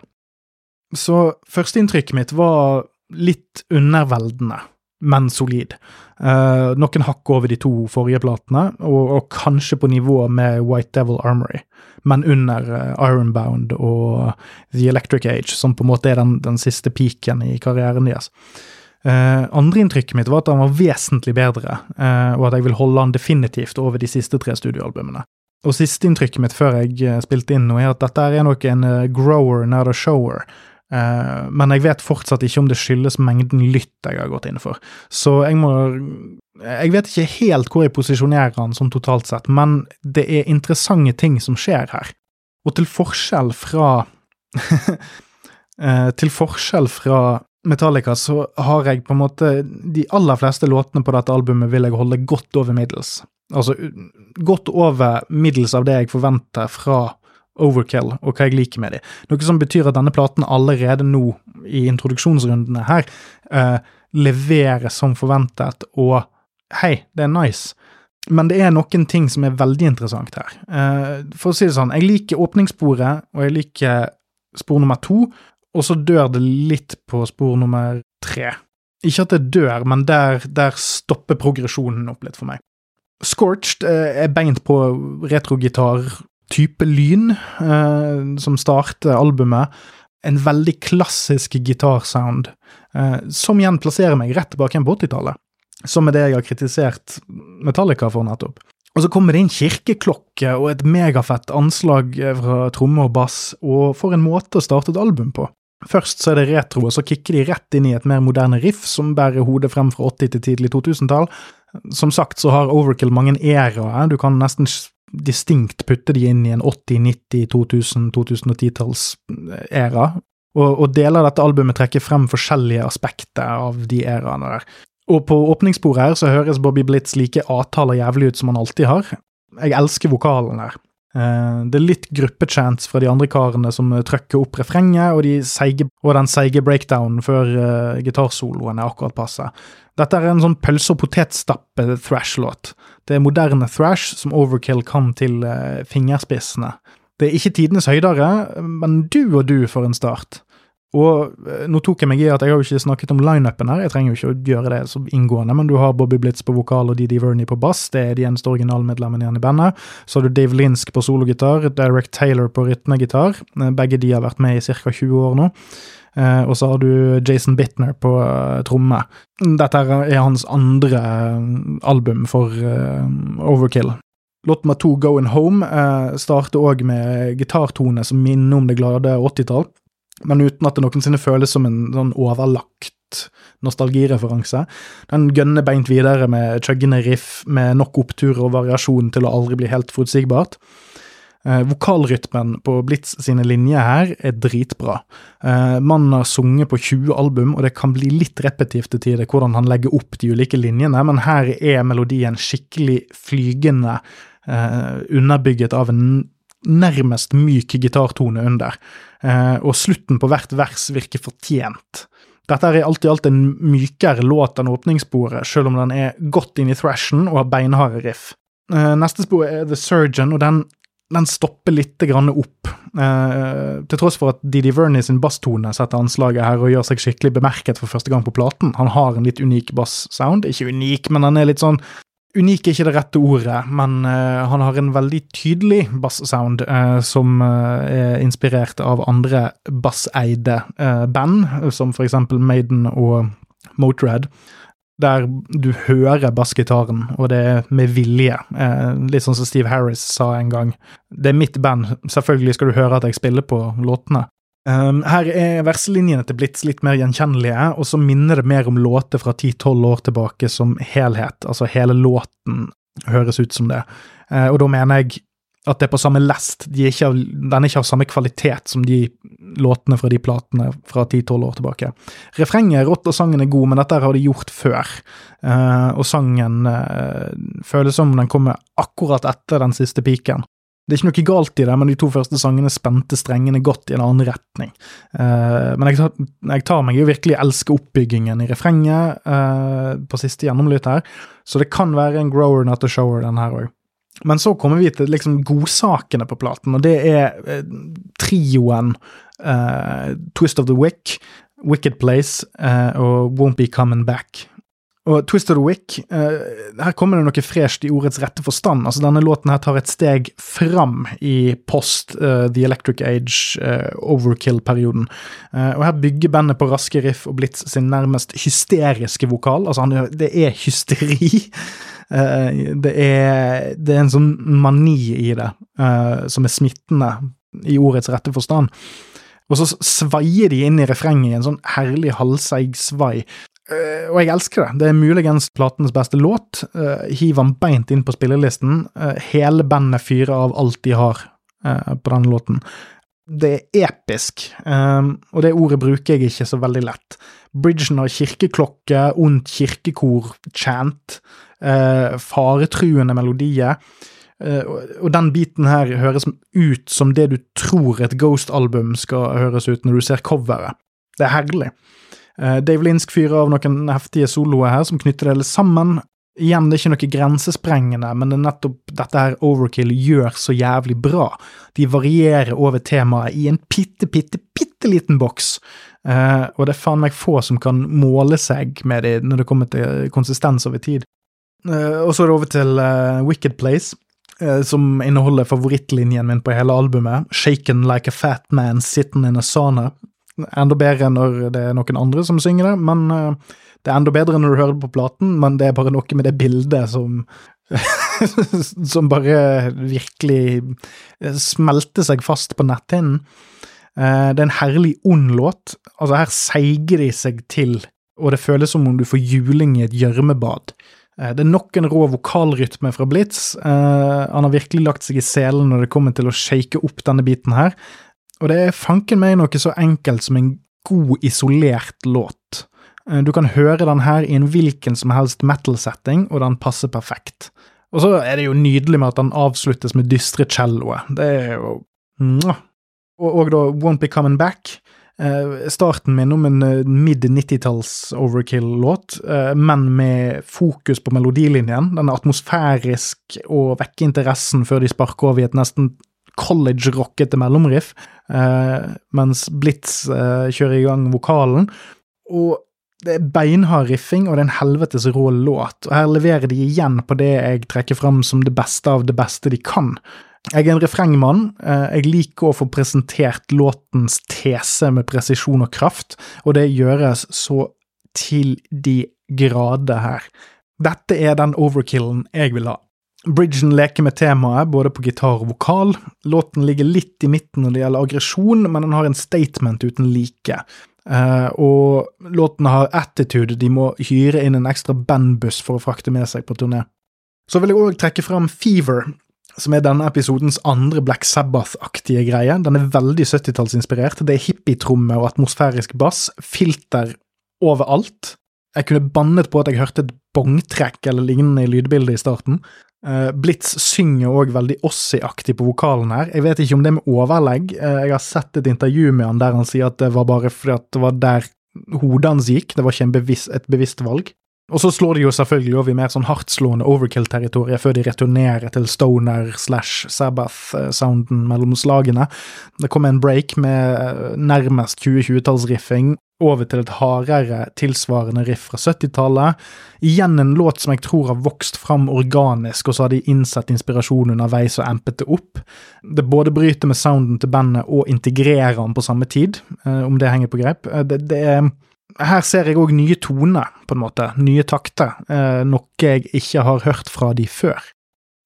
Så førsteinntrykket mitt var litt underveldende, men solid. Eh, noen hakk over de to forrige platene, og, og, kanskje på nivå med White Devil Armory, men under eh, Ironbound og The Electric Age, som på en måte er den, den siste peaken i karrieren deres. Eh, Andreinntrykket mitt var at han var vesentlig bedre, og at jeg vil holde han definitivt over de siste tre studioalbumene. Og sisteinntrykket mitt før jeg spilte inn nå, er at dette er nok en grower, not a shower. Uh, men jeg vet fortsatt ikke om det skyldes mengden lytt jeg har gått inn for. Så jeg må Jeg vet ikke helt hvor jeg posisjonerer han som totalt sett, men det er interessante ting som skjer her. Og til forskjell fra uh, Til forskjell fra Metallica så har jeg på en måte De aller fleste låtene på dette albumet vil jeg holde godt over middels. Altså godt over middels av det jeg forventer fra overkill, og hva jeg liker med dem. Noe som betyr at denne platen allerede nå, i introduksjonsrundene her, eh, leverer som forventet, og hei, det er nice. Men det er noen ting som er veldig interessant her. Eh, for å si det sånn, jeg liker åpningssporet, og jeg liker spor nummer to, og så dør det litt på spor nummer tre. Ikke at det dør, men der, der stopper progresjonen opp litt for meg. Scorched uh, er beint på retrogitar type lyn eh, som starter albumet. En veldig klassisk gitarsound, eh, som igjen plasserer meg rett tilbake igjen på 80-tallet. Som er det jeg har kritisert Metallica for nettopp. Og så kommer det inn kirkeklokke og et megafett anslag fra tromme og bass, og for en måte å starte et album på. Først så er det retro, og så kicker de rett inn i et mer moderne riff som bærer hodet frem fra 80- til tidlig 2000-tall. Som sagt så har Overkill mange æraer, du kan nesten distinkt putte de inn i en 80-, 90-, 2000-, 2010-talls-æra. Og, og, deler av dette albumet trekker frem forskjellige aspekter av de æraene der. Og på åpningssporet her så høres Bobby Blitz like avtaler jævlig ut som han alltid har. Jeg elsker vokalen her. Eh, det er litt gruppechants fra de andre karene som trøkker opp refrenget, og, de seige, og den seige breakdownen før uh, gitarsoloen er akkurat passe. Dette er en sånn pølse- og potetstappe-thrash-låt. Det er moderne thrash som Overkill kan til uh, fingerspissene. Det er ikke tidenes høydere, men du og du for en start. Og uh, nå tok jeg meg i at jeg har jo ikke snakket om lineupen her, jeg trenger jo ikke å gjøre det så inngående, men du har Bobby Blitz på vokal og Didi Verney på bass, det er de eneste originalmedlemmene igjen i bandet. Så har du Dave Linsk på sologitar, Derek Taylor på rytmegitar. Uh, begge de har vært med i ca. 20 år nå. Uh, og så har du Jason Bittner på tromme. Dette er hans andre album for Overkill. Låt nummer to, Going Home, starter òg med gitartone som minner om det glade 80-tall, men uten at det noensinne føles som en sånn overlagt nostalgireferanse. Den gønner beint videre med chuggende riff med nok oppturer og variasjon til å aldri bli helt forutsigbart. Eh, vokalrytmen på Blitz sine linjer her er dritbra. Eh, mannen har sunget på 20 album, og det kan bli litt repetitivt til tider hvordan han legger opp de ulike linjene, men her er melodien skikkelig flygende, eh, underbygget av en nærmest myk gitartone under, og slutten på hvert vers virker fortjent. Dette er alt i alt en mykere låt enn åpningssporet, selv om den er godt inn i thrashen og har beinharde riff. Eh, neste spor er The Surgeon, og den den stopper litt opp. Eh, til tross for at Didi Verney sin basstone setter anslaget her og gjør seg skikkelig bemerket for første gang på platen. Han har en litt unik basssound. Ikke unik, men den er litt sånn Unik er ikke det rette ordet, men uh, han har en veldig tydelig basssound uh, som uh, er inspirert av andre basseide band, som for eksempel Maiden og Motörhead der du hører bassgitaren, og det er med vilje. Litt sånn som Steve Harris sa en gang. Det er mitt band, selvfølgelig skal du høre at jeg spiller på låtene. Um, her er verselinjene til Blitz litt mer gjenkjennelige, og så minner det mer om låter fra 10-12 år tilbake som helhet. Altså hele låten høres ut som det. Uh, og da mener jeg at det er på samme lest. De er ikke, den er ikke av samme kvalitet som de låtene fra de platene fra 10-12 år tilbake. Refrenget er rått, og sangen er god, men dette har de gjort før. Uh, og sangen uh, føles som den kommer akkurat etter den siste piken. Det er ikke noe galt i det, men de to første sangene spente strengene godt i en annen retning. Uh, men jeg tar, jeg tar, meg jo virkelig elske oppbyggingen i refrenget på siste gjennomlytt her, så det kan være en grower not a shower, den her òg. Men så kommer vi til liksom godsakene på platen, og det er uh, trioen Twist of the Wick, Wicked Place og Won't Be Coming Back. Og Twisted Wick, eh, her kommer det noe fresht i ordets rette forstand. Altså Denne låten her tar et steg fram i post uh, The Electric Age uh, overkill-perioden. Uh, og Her bygger bandet på raske riff og Blitz sin nærmest hysteriske vokal. Altså han, Det er hysteri. det, er, det er en sånn mani i det som er smittende i ordets rette forstand. Og så svaier de inn i refrenget i en sånn herlig halvseig svai. Uh, og jeg elsker det. Det er muligens platens beste låt. Uh, hiver den beint inn på spillelisten. Uh, hele bandet fyrer av alt de har på denne låten. Det er episk, um, og det ordet bruker jeg ikke så veldig lett. Bridgen har kirkeklokke, ondt kirkekor-chant, faretruende melodier. og den biten her høres ut som det du tror et Ghost-album skal høres ut når du ser coveret. Det er herlig. Uh, Dave Linsk fyrer av noen heftige soloer her som knytter det sammen. Igjen, det er ikke noe grensesprengende, men det er nettopp dette her Overkill gjør så jævlig bra. De varierer over temaet i en bitte, bitte, bitte liten boks. Uh, og det er faen meg få som kan måle seg med det når det kommer til konsistens over tid. Uh, og så er det over til Wicked Place. som inneholder favorittlinjen min på hele albumet, 'Shaken like a fat man sitting in a sauna', enda bedre når det er noen andre som synger det, men uh, det er enda bedre når du hører det på platen, men det er bare noe med det bildet som Som bare virkelig eh, smelter seg fast på netthinnen. Uh, det er en herlig ond låt. Altså, her seiger de seg til, og det føles som om du får juling i et gjørmebad. Det er nok en rå vokalrytme fra Blitz. Han har virkelig lagt seg i selen når det kommer til å shake opp denne biten her. Og det er fanken meg noe så enkelt som en god, isolert låt. Eh, du kan høre den her i en hvilken som helst metal-setting, og den passer perfekt. Og så er det jo nydelig med at den avsluttes med dystre celloer. Det er jo og, og, da Won't Be Coming Back. Eh, starten min om en eh, mid-90-talls overkill-låt, eh, men med fokus på melodilinjen. Den er atmosfærisk og vekker interessen før de sparker over i et nesten college-rockete mellomriff, eh, mens Blitz eh, kjører i gang vokalen. Og det er beinhard riffing, og det er en helvetes rå låt. Og her leverer de igjen på det jeg trekker fram som det beste av det beste de kan. Jeg er en refrengmann. Eh, jeg liker å få presentert låtens tese med presisjon og kraft, og det gjøres så til de grader her. Dette er den overkillen jeg vil ha. Bridgen leker med temaet, både på gitar og vokal. Låten ligger litt i midten når det gjelder aggresjon, men den har en statement uten like. Uh, og låten har attitude, de må hyre inn en ekstra bandbuss for å frakte med seg på turné. Så vil jeg òg trekke fram Fever, som er denne episodens andre Black Sabbath-aktige greie. Den er veldig 70-tallsinspirert. Det er hippietromme og atmosfærisk bass, filter overalt. Jeg kunne bannet på at jeg hørte et bongtrekk eller lignende i lydbildet i starten. Uh, Blitz synger òg veldig Ossi-aktig på vokalen her. Jeg vet ikke om det er med overlegg. Uh, jeg har sett et intervju med han der han sier at det var bare fordi at det var der hodet hans gikk, det var ikke bevisst, et bevisst valg. Og så slår de jo selvfølgelig over i mer sånn hardtslående overkill-territoriet før de returnerer til stoner slash Sabbath-sounden mellom slagene. Det kommer en break med nærmest 2020-tallsriffing over til et hardere, tilsvarende riff fra 70-tallet. Igjen en låt som jeg tror har vokst fram organisk, og så har de innsett inspirasjon underveis og ampet det opp. Det både bryter med sounden til bandet og integrerer den på samme tid, eh, om det henger på greip. Eh, det, det er her ser jeg òg nye toner, på en måte, nye takter, eh, noe jeg ikke har hørt fra de før.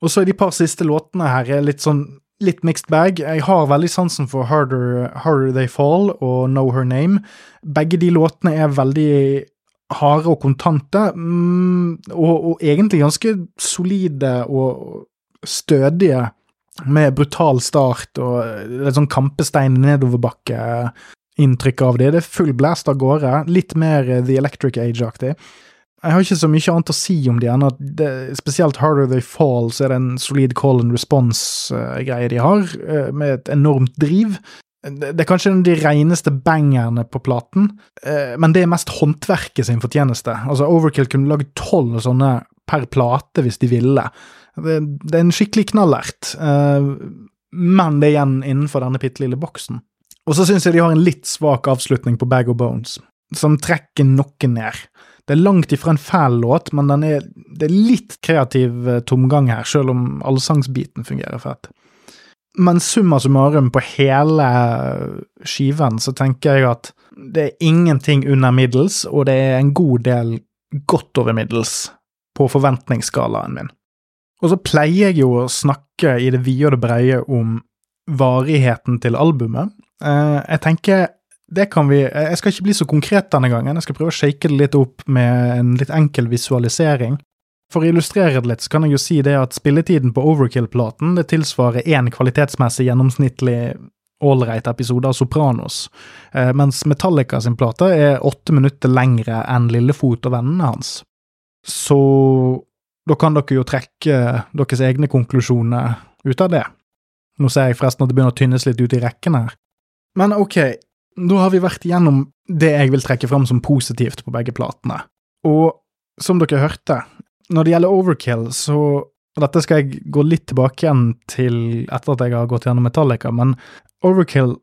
Og så er de par siste låtene her litt sånn litt mixed bag. Jeg har veldig sansen for Harder, Harder They Fall og Know Her Name. Begge de låtene er veldig harde og kontante, mm, og, og, egentlig ganske solide og stødige, med brutal start og litt sånn kampestein nedoverbakke-inntrykk av det. Det er full blast av gårde. Litt mer The Electric Age-aktig. Jeg har ikke så mye annet å si om de enn at det, spesielt Harder They Fall så er det en solid call and response-greie de har, eh, med et enormt driv. Det er kanskje de reneste bangerne på platen, eh, men det er mest håndverket sin fortjeneste. Altså, Overkill kunne lagd tolv sånne per plate hvis de ville. Det, det er en skikkelig knallert, eh, men det er igjen innenfor denne bitte lille boksen. Og så syns jeg de har en litt svak avslutning på Bag of Bones, som trekker noe ned. Det er langt ifra en fæl låt, men er, det er litt kreativ eh, tomgang her, selv om allsangsbiten fungerer fett. Men summa summarum på hele skiven så tenker jeg at det er ingenting under middels, og det er en god del godt over middels på forventningsskalaen min. Og så pleier jeg jo å snakke i det vide og det breie om varigheten til albumet. Eh, jeg tenker det kan vi Jeg skal ikke bli så konkret denne gangen, jeg skal prøve å shake det litt opp med en litt enkel visualisering. For å illustrere det litt, så kan jeg jo si det at spilletiden på Overkill-platen det tilsvarer én kvalitetsmessig gjennomsnittlig ålreit episode av Sopranos, eh, mens Metallica sin plate er åtte minutter lengre enn Lillefot og vennene hans. Så da kan dere jo trekke deres egne konklusjoner ut av det. Nå ser jeg forresten at det begynner å tynnes litt ut i rekken her. Men ok, da har vi vært igjennom det jeg vil trekke fram som positivt på begge platene. Og som dere hørte, når det gjelder Overkill, så og Dette skal jeg gå litt tilbake igjen til etter at jeg har gått gjennom Metallica, men Overkill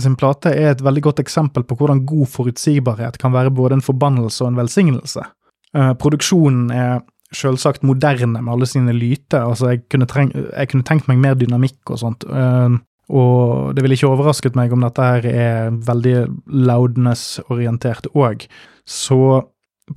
sin plate er et veldig godt eksempel på hvordan god forutsigbarhet kan være både en forbannelse og en velsignelse. Uh, produksjonen er selvsagt moderne med alle sine lyter, altså jeg kunne, jeg kunne, tenkt meg mer dynamikk og sånt. Uh, og det ville ikke overrasket meg om dette her er veldig loudness-orientert òg. Så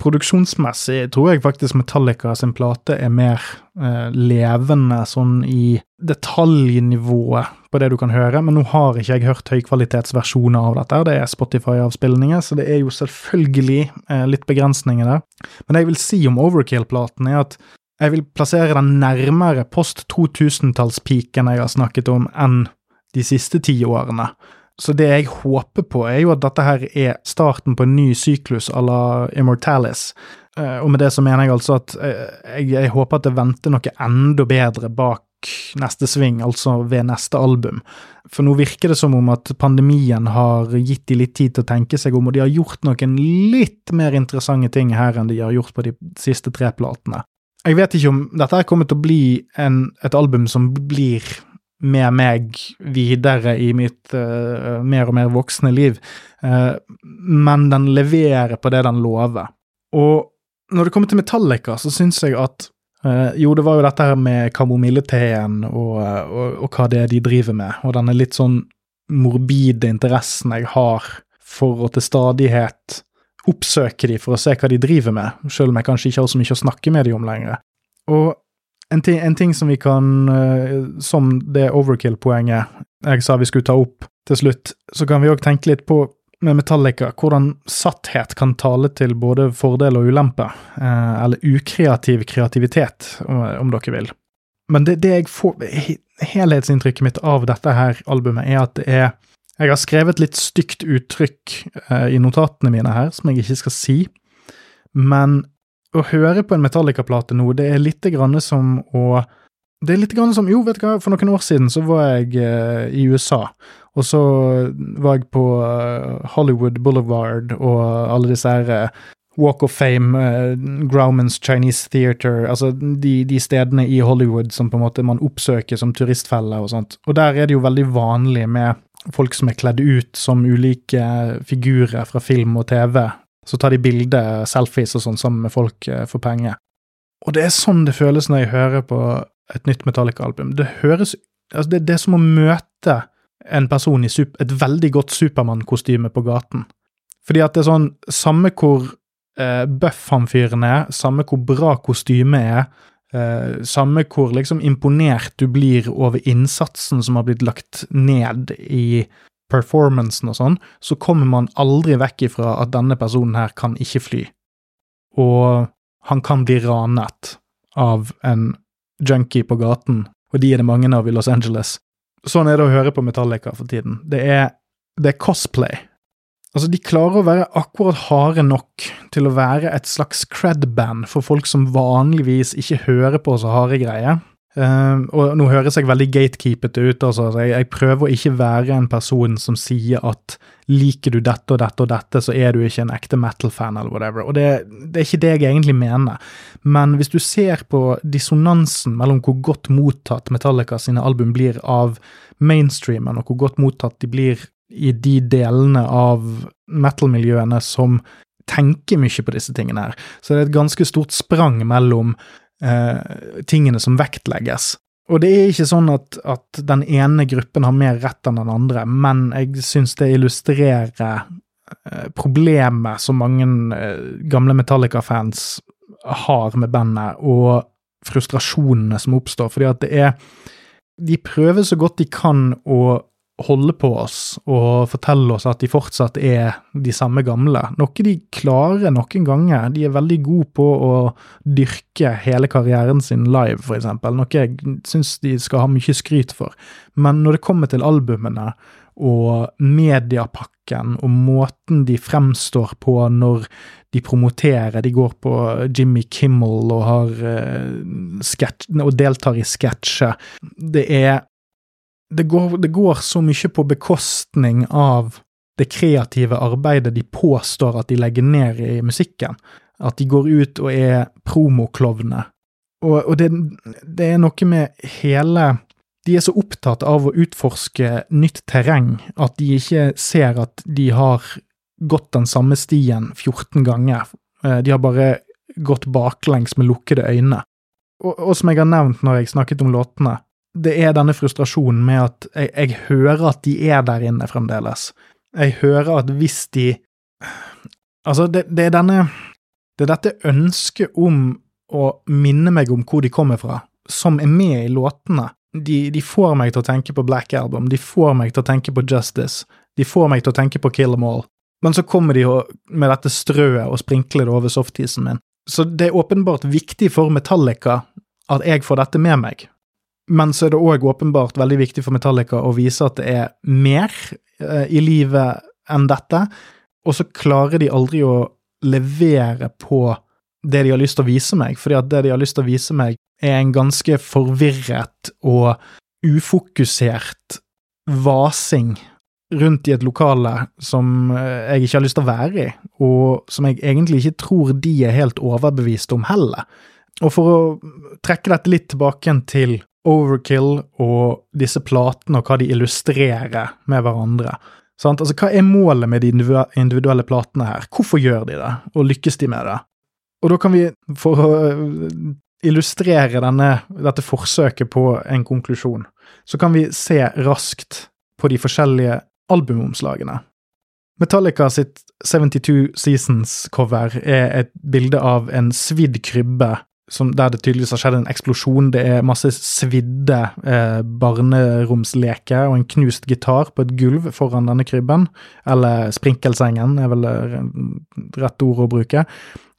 produksjonsmessig tror jeg faktisk Metallica sin plate er mer eh, levende sånn i detaljnivået på det du kan høre, men nå har ikke jeg hørt høykvalitetsversjoner av dette. Det er Spotify-avspillinger, så det er jo selvfølgelig eh, litt begrensninger der. Men det jeg vil si om Overkill-platen, er at jeg vil plassere den nærmere post 2000-tallspiken jeg har snakket om, enn de siste ti årene. Så det jeg håper på, er jo at dette her er starten på en ny syklus à la Immortalis. Eh, og med det så mener jeg altså at eh, jeg, jeg håper at det venter noe enda bedre bak neste sving, altså ved neste album. For nå virker det som om at pandemien har gitt de litt tid til å tenke seg om, og de har gjort noen litt mer interessante ting her enn de har gjort på de siste tre platene. Jeg vet ikke om dette her kommer til å bli en, et album som blir med meg videre i mitt uh, mer og mer voksne liv, uh, men den leverer på det den lover. Og når det kommer til Metallica, så syns jeg at uh, Jo, det var jo dette her med kamomilleteen og, og, og, hva det er de driver med, og denne litt sånn morbide interessen jeg har for å til stadighet oppsøke de for å se hva de driver med, selv om jeg kanskje ikke har så mye å snakke med de om lenger. Og en ting, en ting, som vi kan uh, Som det overkill-poenget jeg sa vi skulle ta opp til slutt, så kan vi òg tenke litt på med Metallica, hvordan satthet kan tale til både fordel og ulempe, uh, eller ukreativ kreativitet, om, dere vil. Men det, det jeg får Helhetsinntrykket mitt av dette her albumet er at det er Jeg har skrevet litt stygt uttrykk uh, i notatene mine her, som jeg ikke skal si, men å høre på en Metallica-plate nå, det er litt grann som å Det er litt grann som Jo, vet du hva, for noen år siden så var jeg uh, i USA, og så var jeg på uh, Hollywood Boulevard og alle disse her uh, Walk of Fame, Grauman's Chinese Theater, altså de, de, stedene i Hollywood som på en måte man oppsøker som turistfelle og sånt. Og der er det jo veldig vanlig med folk som er kledd ut som ulike figurer fra film og TV, så tar de bilder, selfies og sånn sammen med folk eh, for penger. Og det er sånn det føles når jeg hører på et nytt Metallica-album. Det høres altså det, det, er som å møte en person i super, et veldig godt Supermann-kostyme på gaten. Fordi at det er sånn Samme hvor eh, buff han fyren er, samme hvor bra kostymet er, eh, samme hvor liksom imponert du blir over innsatsen som har blitt lagt ned i performancen og sånn, så kommer man aldri vekk ifra at denne personen her kan ikke fly. Og han kan bli ranet av en junkie på gaten, og de er det mange av i Los Angeles. Sånn er det å høre på Metallica for tiden. Det er, det er cosplay. Altså, de klarer å være akkurat harde nok til å være et slags cred-band for folk som vanligvis ikke hører på så harde greier. Uh, og nå høres jeg veldig gatekeepete ut. altså jeg, jeg, prøver å ikke være en person som sier at liker du dette og dette og dette, så er du ikke en ekte metal-fan, eller whatever. Og det, det, er ikke det jeg egentlig mener. Men hvis du ser på dissonansen mellom hvor godt mottatt Metallica sine album blir av mainstreamen, og hvor godt mottatt de blir i de delene av metal-miljøene som tenker mye på disse tingene her. Så det er et ganske stort sprang mellom eh, tingene som vektlegges. Og det er ikke sånn at, at, den ene gruppen har mer rett enn den andre, men jeg syns det illustrerer eh, problemet som mange eh, gamle Metallica-fans har med bandet, og frustrasjonene som oppstår, fordi at det er De prøver så godt de kan å holde på oss og fortelle oss at de fortsatt er de samme gamle. Noe de klarer noen ganger. De er veldig gode på å dyrke hele karrieren sin live, eksempel. Noe jeg syns de skal ha mye skryt for. Men når det kommer til albumene og mediepakken og måten de fremstår på når de promoterer, de går på Jimmy Kimmel og, har, uh, sketch, og deltar i sketsjer Det er det går, det går så mye på bekostning av det kreative arbeidet de påstår at de legger ned i musikken. At de går ut og er promoklovner. Og, og det, det, er noe med hele De er så opptatt av å utforske nytt terreng at de ikke ser at de har gått den samme stien 14 ganger. Eh, de har bare gått baklengs med lukkede øyne. Og, og som jeg har nevnt når jeg snakket om låtene, det er denne frustrasjonen med at jeg, jeg, hører at de er der inne fremdeles. Jeg hører at hvis de Altså, det, det er denne Det er dette ønsket om å minne meg om hvor de kommer fra, som er med i låtene. De, de, får meg til å tenke på Black Album, de får meg til å tenke på Justice, de får meg til å tenke på Kill Em All, men så kommer de med dette strøet og sprinkler det over softisen min. Så det er åpenbart viktig for Metallica at jeg får dette med meg, men så er det òg åpenbart veldig viktig for Metallica å vise at det er mer eh, i livet enn dette, og så klarer de aldri å levere på det de har lyst til å vise meg, fordi at det de har lyst til å vise meg, er en ganske forvirret og ufokusert vasing rundt i et lokale som eh, jeg ikke har lyst til å være i, og som jeg egentlig ikke tror de er helt overbevist om heller. Og for å trekke dette litt tilbake til overkill og disse platene og hva de illustrerer med hverandre. Sant? Altså, Hva er målet med de individuelle platene her? Hvorfor gjør de det, og lykkes de med det? Og da kan vi, for å øh, illustrere denne, dette forsøket på en konklusjon, så kan vi se raskt på de forskjellige albumomslagene. Metallica sitt 72 Seasons-cover er et bilde av en svidd krybbe som, der det tydeligvis har skjedd en eksplosjon. Det er masse svidde eh, barneromsleker og en knust gitar på et gulv foran denne krybben. Eller sprinkelsengen, er vel eh, rett ord å bruke.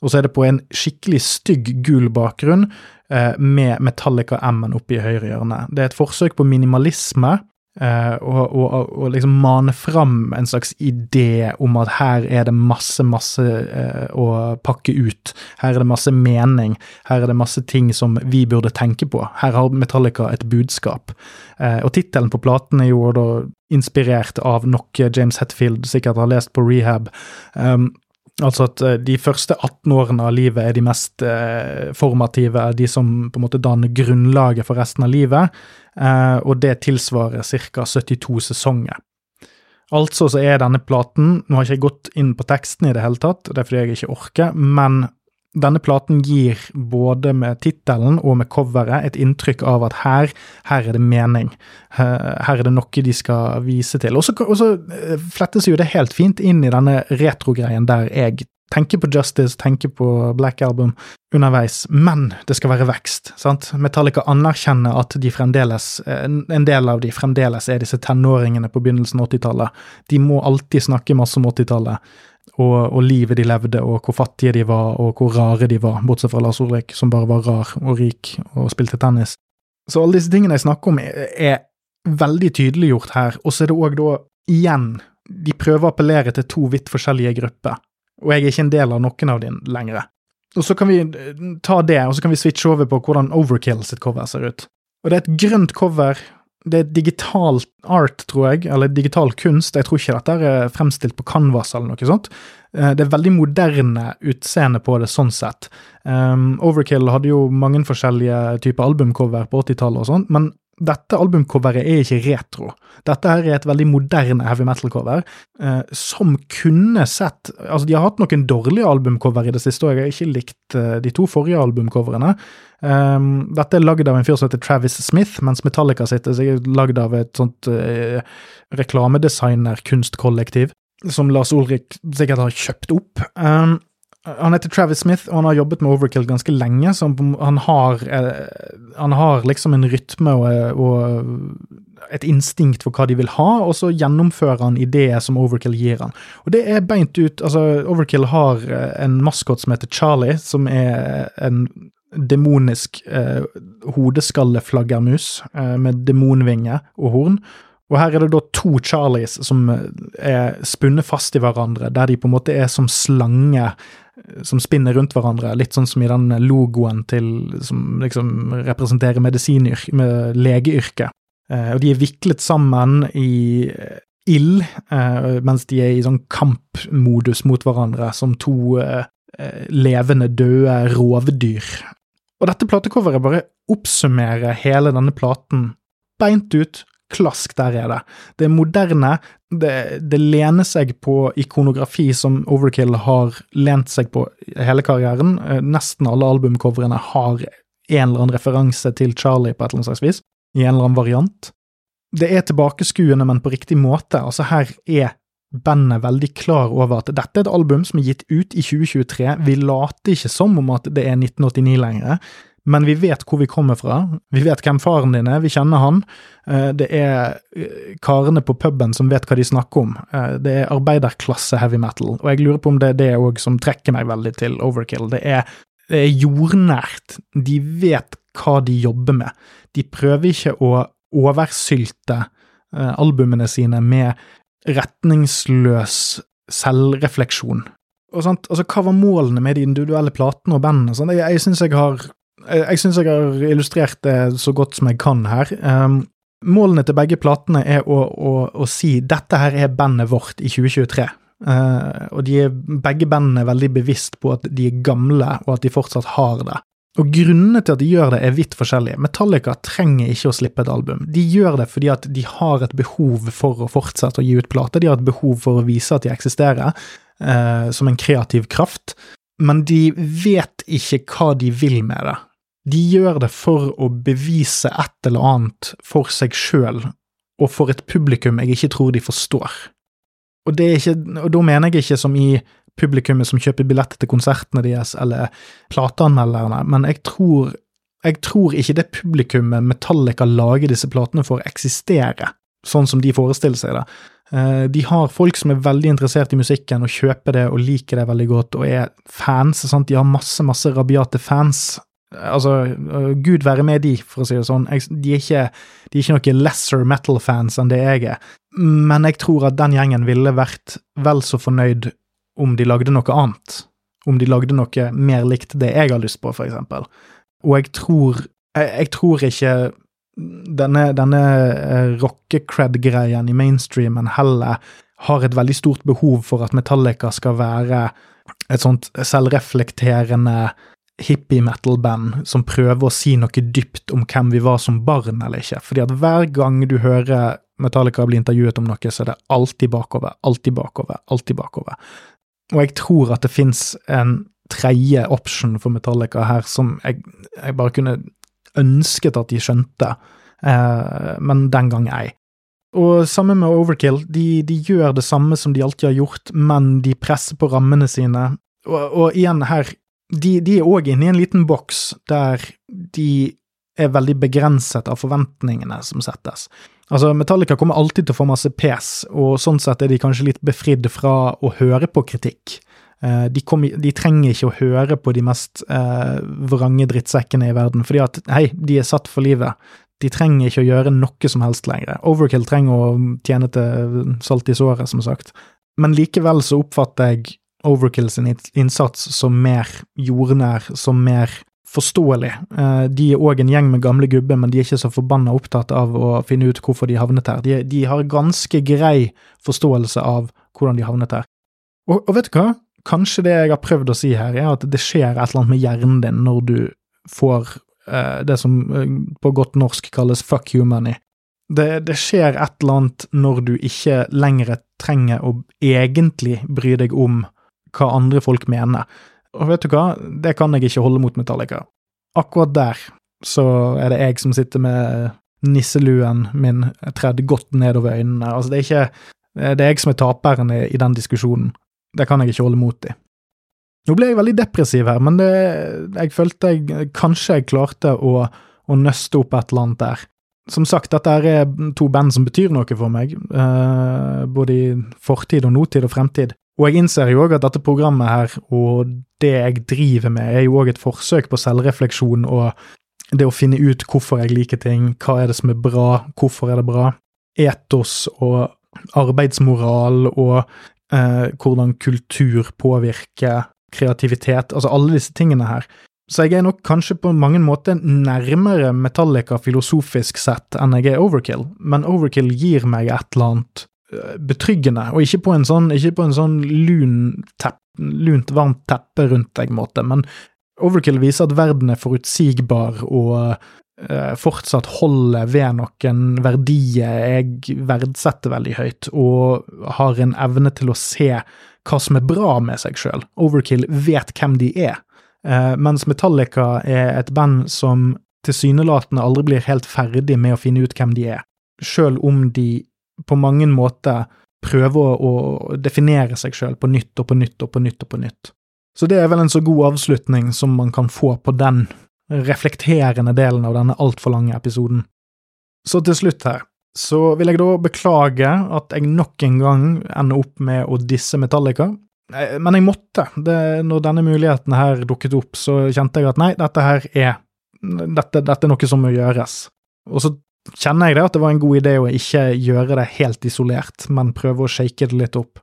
Og så er det på en skikkelig stygg gul bakgrunn eh, med Metallica M-en oppe i høyre hjørne. Det er et forsøk på minimalisme og, og, og, liksom mane fram en slags idé om at her er det masse, masse uh, å pakke ut. Her er det masse mening. Her er det masse ting som vi burde tenke på. Her har Metallica et budskap. Uh, og tittelen på platen er jo da inspirert av noe James Hetfield sikkert har lest på rehab. Um, Altså at de første 18 årene av livet er de mest eh, formative, de som på en måte danner grunnlaget for resten av livet. Eh, og det tilsvarer ca. 72 sesonger. Altså så er denne platen Nå har jeg ikke gått inn på teksten i det hele tatt, det er fordi jeg ikke orker, men denne platen gir både med tittelen og med coveret et inntrykk av at her, her er det mening. Her er det noe de skal vise til. Og så eh, flettes jo det helt fint inn i denne retrogreien der jeg tenker på Justice, tenker på Black Album underveis, men det skal være vekst. sant? Metallica anerkjenner at de fremdeles, en del av de fremdeles er disse tenåringene på begynnelsen av 80-tallet. De må alltid snakke masse om 80-tallet. Og, og, livet de levde, og hvor fattige de var, og hvor rare de var, bortsett fra Lars Ulrik, som bare var rar og rik og spilte tennis. Så alle disse tingene jeg snakker om, er, er veldig tydeliggjort her, og så er det òg da, igjen, de prøver å appellere til to vidt forskjellige grupper og jeg er ikke en del av noen av dem lenger. Og så kan vi eh, ta det, og så kan vi switche over på hvordan Overkill sitt cover ser ut. Og det er et grønt cover. Det er digital art, tror jeg, eller digital kunst. Jeg tror ikke dette er fremstilt på canvas eller noe sånt. Eh, det er veldig moderne utseende på det sånn sett. Um, Overkill hadde jo mange forskjellige typer albumcover på 80-tallet og sånn, men dette albumcoveret er ikke retro. Dette her er et veldig moderne heavy metal-cover, eh, som kunne sett Altså, de har hatt noen dårlige albumcover i det siste, og jeg har ikke likt eh, de to forrige albumcoverene. Um, dette er lagd av en fyr som heter Travis Smith, mens Metallica sitt er lagd av et sånt eh, reklamedesigner-kunstkollektiv, som Lars Ulrik sikkert har kjøpt opp. Um, han heter Travis Smith, og han har jobbet med Overkill ganske lenge. så Han har, eh, han har liksom en rytme og, og, et instinkt for hva de vil ha, og så gjennomfører han ideer som Overkill gir han. Og det er beint ut altså Overkill har eh, en maskot som heter Charlie, som er en demonisk eh, hodeskalleflaggermus eh, med demonvinge og horn. Og her er det da to Charlies som eh, er spunnet fast i hverandre, der de på en måte er som slange som spinner rundt hverandre, litt sånn som i den logoen til, som liksom representerer medisinyrk, med legeyrket. Eh, og de er viklet sammen i eh, ild, eh, mens de er i sånn kampmodus mot hverandre, som to eh, eh, levende, døde rovdyr. Og dette platecoveret bare oppsummerer hele denne platen beint ut, klask, der er det. Det er moderne, det, det, lener seg på ikonografi som Overkill har lent seg på hele karrieren. Eh, nesten alle albumcoverne har en eller annen referanse til Charlie på et eller annet slags vis, i en eller annen variant. Det er tilbakeskuende, men på riktig måte. Altså, her er bandet veldig klar over at dette er et album som er gitt ut i 2023. Vi later ikke som om at det er 1989 lenger men vi vet hvor vi kommer fra. Vi vet hvem faren din er, vi kjenner han. Eh, det er eh, karene på puben som vet hva de snakker om. Eh, det er arbeiderklasse heavy metal, og jeg lurer på om det er det òg som trekker meg veldig til Overkill. Det er, det er jordnært. De vet hva de jobber med. De prøver ikke å oversylte albumene sine med retningsløs selvrefleksjon. Og sant? Altså, Hva var målene med de individuelle platene og bandene? Sånn? Jeg, jeg syns jeg har jeg syns jeg har illustrert det så godt som jeg kan her. Um, målene til begge platene er å, å, å, si dette her er bandet vårt i 2023. Uh, eh, og de er, begge bandene er veldig bevisst på at de er gamle, og at de fortsatt har det. Og grunnene til at de gjør det, er vidt forskjellige. Metallica trenger ikke å slippe et album. De gjør det fordi at de har et behov for å fortsette å gi ut plater. De har et behov for å vise at de eksisterer, uh, som en kreativ kraft. Men de vet ikke hva de vil med det. De gjør det for å bevise et eller annet for seg sjøl, og for et publikum jeg ikke tror de forstår. Og, ikke, og da mener jeg ikke som i publikummet som kjøper billetter til konsertene deres, eller plateanmelderne, men jeg tror, jeg tror ikke det publikummet Metallica lager disse platene for, eksisterer, sånn som de forestiller seg det. Eh, de har folk som er veldig interessert i musikken og kjøper det og liker det veldig godt og er fans. Sant? De har masse, masse rabiate fans Altså, øh, gud være med de, for å si det sånn. de, er ikke, de er ikke noen lesser metal-fans enn det jeg er, men jeg tror at den gjengen ville vært vel så fornøyd om de lagde noe annet. Om de lagde noe mer likt det jeg har lyst på, for eksempel. Og jeg tror Jeg, jeg tror ikke denne, denne øh, rockecred-greien i mainstreamen heller har et veldig stort behov for at Metallica skal være et sånt selvreflekterende hippie-metal-band som prøver å si noe dypt om hvem vi var som barn eller ikke. Fordi at hver gang du hører Metallica bli intervjuet om noe, så er det alltid bakover, alltid bakover, alltid bakover. Og jeg tror at det fins en tredje option for Metallica her som jeg, jeg bare kunne ønsket at de skjønte, eh, men den gang ei. Og samme med Overkill, de, de, gjør det samme som de alltid har gjort, men de presser på rammene sine. Og, og igjen, her de, de er òg inne i en liten boks der de er veldig begrenset av forventningene som settes. Altså, Metallica kommer alltid til å få masse pes, og sånn sett er de kanskje litt befridd fra å høre på kritikk. Eh, de, kom, de, trenger ikke å høre på de mest eh, vrange drittsekkene i verden, fordi at hei, de er satt for livet. De trenger ikke å gjøre noe som helst lenger. Overkill trenger å tjene til salt i såret, som sagt. Men likevel så oppfatter jeg Overkill sin innsats som mer jordnær, som mer forståelig. Eh, de er òg en gjeng med gamle gubber, men de er ikke så forbanna opptatt av å finne ut hvorfor de havnet her. De, de har ganske grei forståelse av hvordan de havnet her. Og, og, vet du hva? Kanskje det jeg har prøvd å si her, er at det skjer et eller annet med hjernen din når du får uh, det som uh, på godt norsk kalles fuck you money. Det, det, skjer et eller annet når du ikke lenger trenger å egentlig bry deg om hva andre folk mener. Og vet du hva, det kan jeg ikke holde mot Metallica. Akkurat der så er det jeg som sitter med nisseluen min tredd godt nedover øynene. Altså, det er ikke Det er jeg som er taperen i, i den diskusjonen. Det kan jeg ikke holde mot i. Nå ble jeg veldig depressiv her, men det, jeg følte jeg kanskje jeg klarte å, å nøste opp et eller annet der. Som sagt, dette er to band som betyr noe for meg, uh, både i fortid og nåtid og fremtid. Og jeg innser jo òg at dette programmet her, og det jeg driver med, er jo òg et forsøk på selvrefleksjon og det å finne ut hvorfor jeg liker ting, hva er det som er bra, hvorfor er det bra, etos og arbeidsmoral og eh, hvordan kultur påvirker kreativitet, altså alle disse tingene her. Så jeg er nok kanskje på mange måter nærmere Metallica filosofisk sett enn jeg er Overkill, men Overkill gir meg et eller annet betryggende, og ikke på en sånn, på en sånn lun tepp, lunt, varmt teppe rundt deg-måte, men Overkill viser at verden er forutsigbar og uh, fortsatt holder ved noen verdier jeg verdsetter veldig høyt, og har en evne til å se hva som er bra med seg sjøl. Overkill vet hvem de er, uh, mens Metallica er et band som tilsynelatende aldri blir helt ferdig med å finne ut hvem de er, sjøl om de på mange måter prøver å definere seg sjøl på nytt og på nytt og på nytt og på nytt. Så det er vel en så god avslutning som man kan få på den reflekterende delen av denne altfor lange episoden. Så til slutt her, så vil jeg da beklage at jeg nok en gang ender opp med å disse Metallica. Men jeg måtte. Det, når denne muligheten her dukket opp, så kjente jeg at nei, dette her er dette, dette er noe som må gjøres. Og så kjenner jeg det at det var en god idé å ikke gjøre det helt isolert, men prøve å shake det litt opp.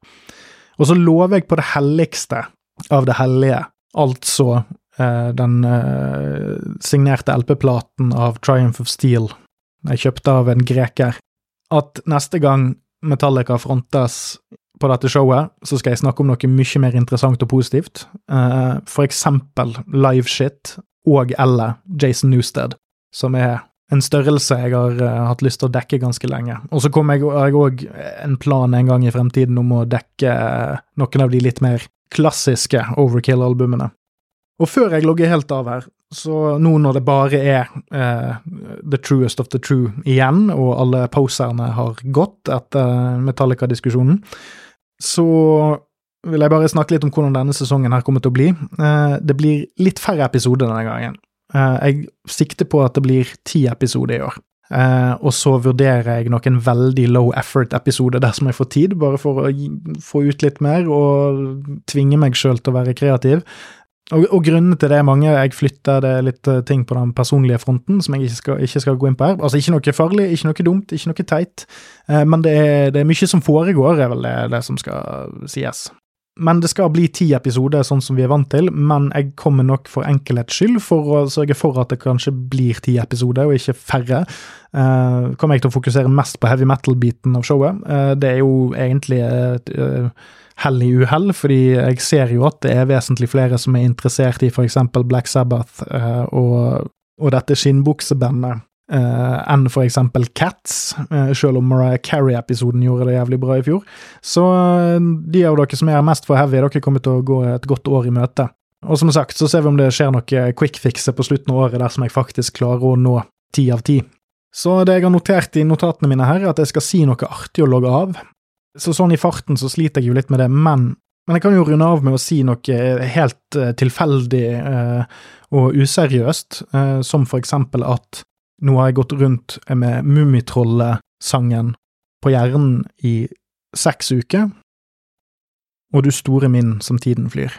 Og så lover jeg på det helligste av det hellige, altså eh, den eh, signerte LP-platen av Triumph of Steel jeg kjøpte av en greker, at neste gang Metallica frontes på dette showet, så skal jeg snakke om noe mye mer interessant og positivt, eh, for eksempel live shit og eller Jason Newsted, som er en størrelse jeg har uh, hatt lyst til å dekke ganske lenge. Og så kommer jeg òg en plan en gang i fremtiden om å dekke uh, noen av de litt mer klassiske Overkill-albumene. Og før jeg logger helt av her, så nå når det bare er uh, The Truest of the True igjen, og alle poserne har gått etter Metallica-diskusjonen, så vil jeg bare snakke litt om hvordan denne sesongen her kommer til å bli. Det blir litt færre episoder denne gangen. Eh, jeg sikter på at det blir ti episoder i år. Uh, og så vurderer jeg noen veldig low effort-episoder dersom jeg får tid, bare for å få ut litt mer og tvinge meg sjøl til å være kreativ. Og, og grunnene til det er mange. Jeg flytter det litt uh, ting på den personlige fronten som jeg ikke skal, ikke skal, gå inn på her. Altså ikke noe farlig, ikke noe dumt, ikke noe teit, men det er, det er, mye som foregår, er vel det, det som skal sies. Men det skal bli ti episoder, sånn som vi er vant til, men jeg kommer nok for enkelhets skyld for å sørge for at det kanskje blir ti episoder, og ikke færre. Uh, kommer jeg til å fokusere mest på heavy metal-biten av showet. Uh, det er jo egentlig et uh, hell i uhell, fordi jeg ser jo at det er vesentlig flere som er interessert i f.eks. Black Sabbath uh, og, og dette skinnbuksebandet Uh, enn for eksempel Cats, uh, selv om Mariah Carey-episoden gjorde det jævlig bra i fjor. Så uh, de av dere som er mest for heavy, dere kommer til å gå et godt år i møte. Og som sagt, så ser vi om det skjer noe quick fixer på slutten av året dersom jeg faktisk klarer å nå ti av ti. Så det jeg har notert i notatene mine her, er at jeg skal si noe artig å logge av. Så sånn i farten så sliter jeg jo litt med det, men, men jeg kan jo runde av med å si noe helt tilfeldig og useriøst, som for eksempel at nå har jeg gått rundt med Mummitrollet-sangen på hjernen i seks uker, og du store min som tiden flyr.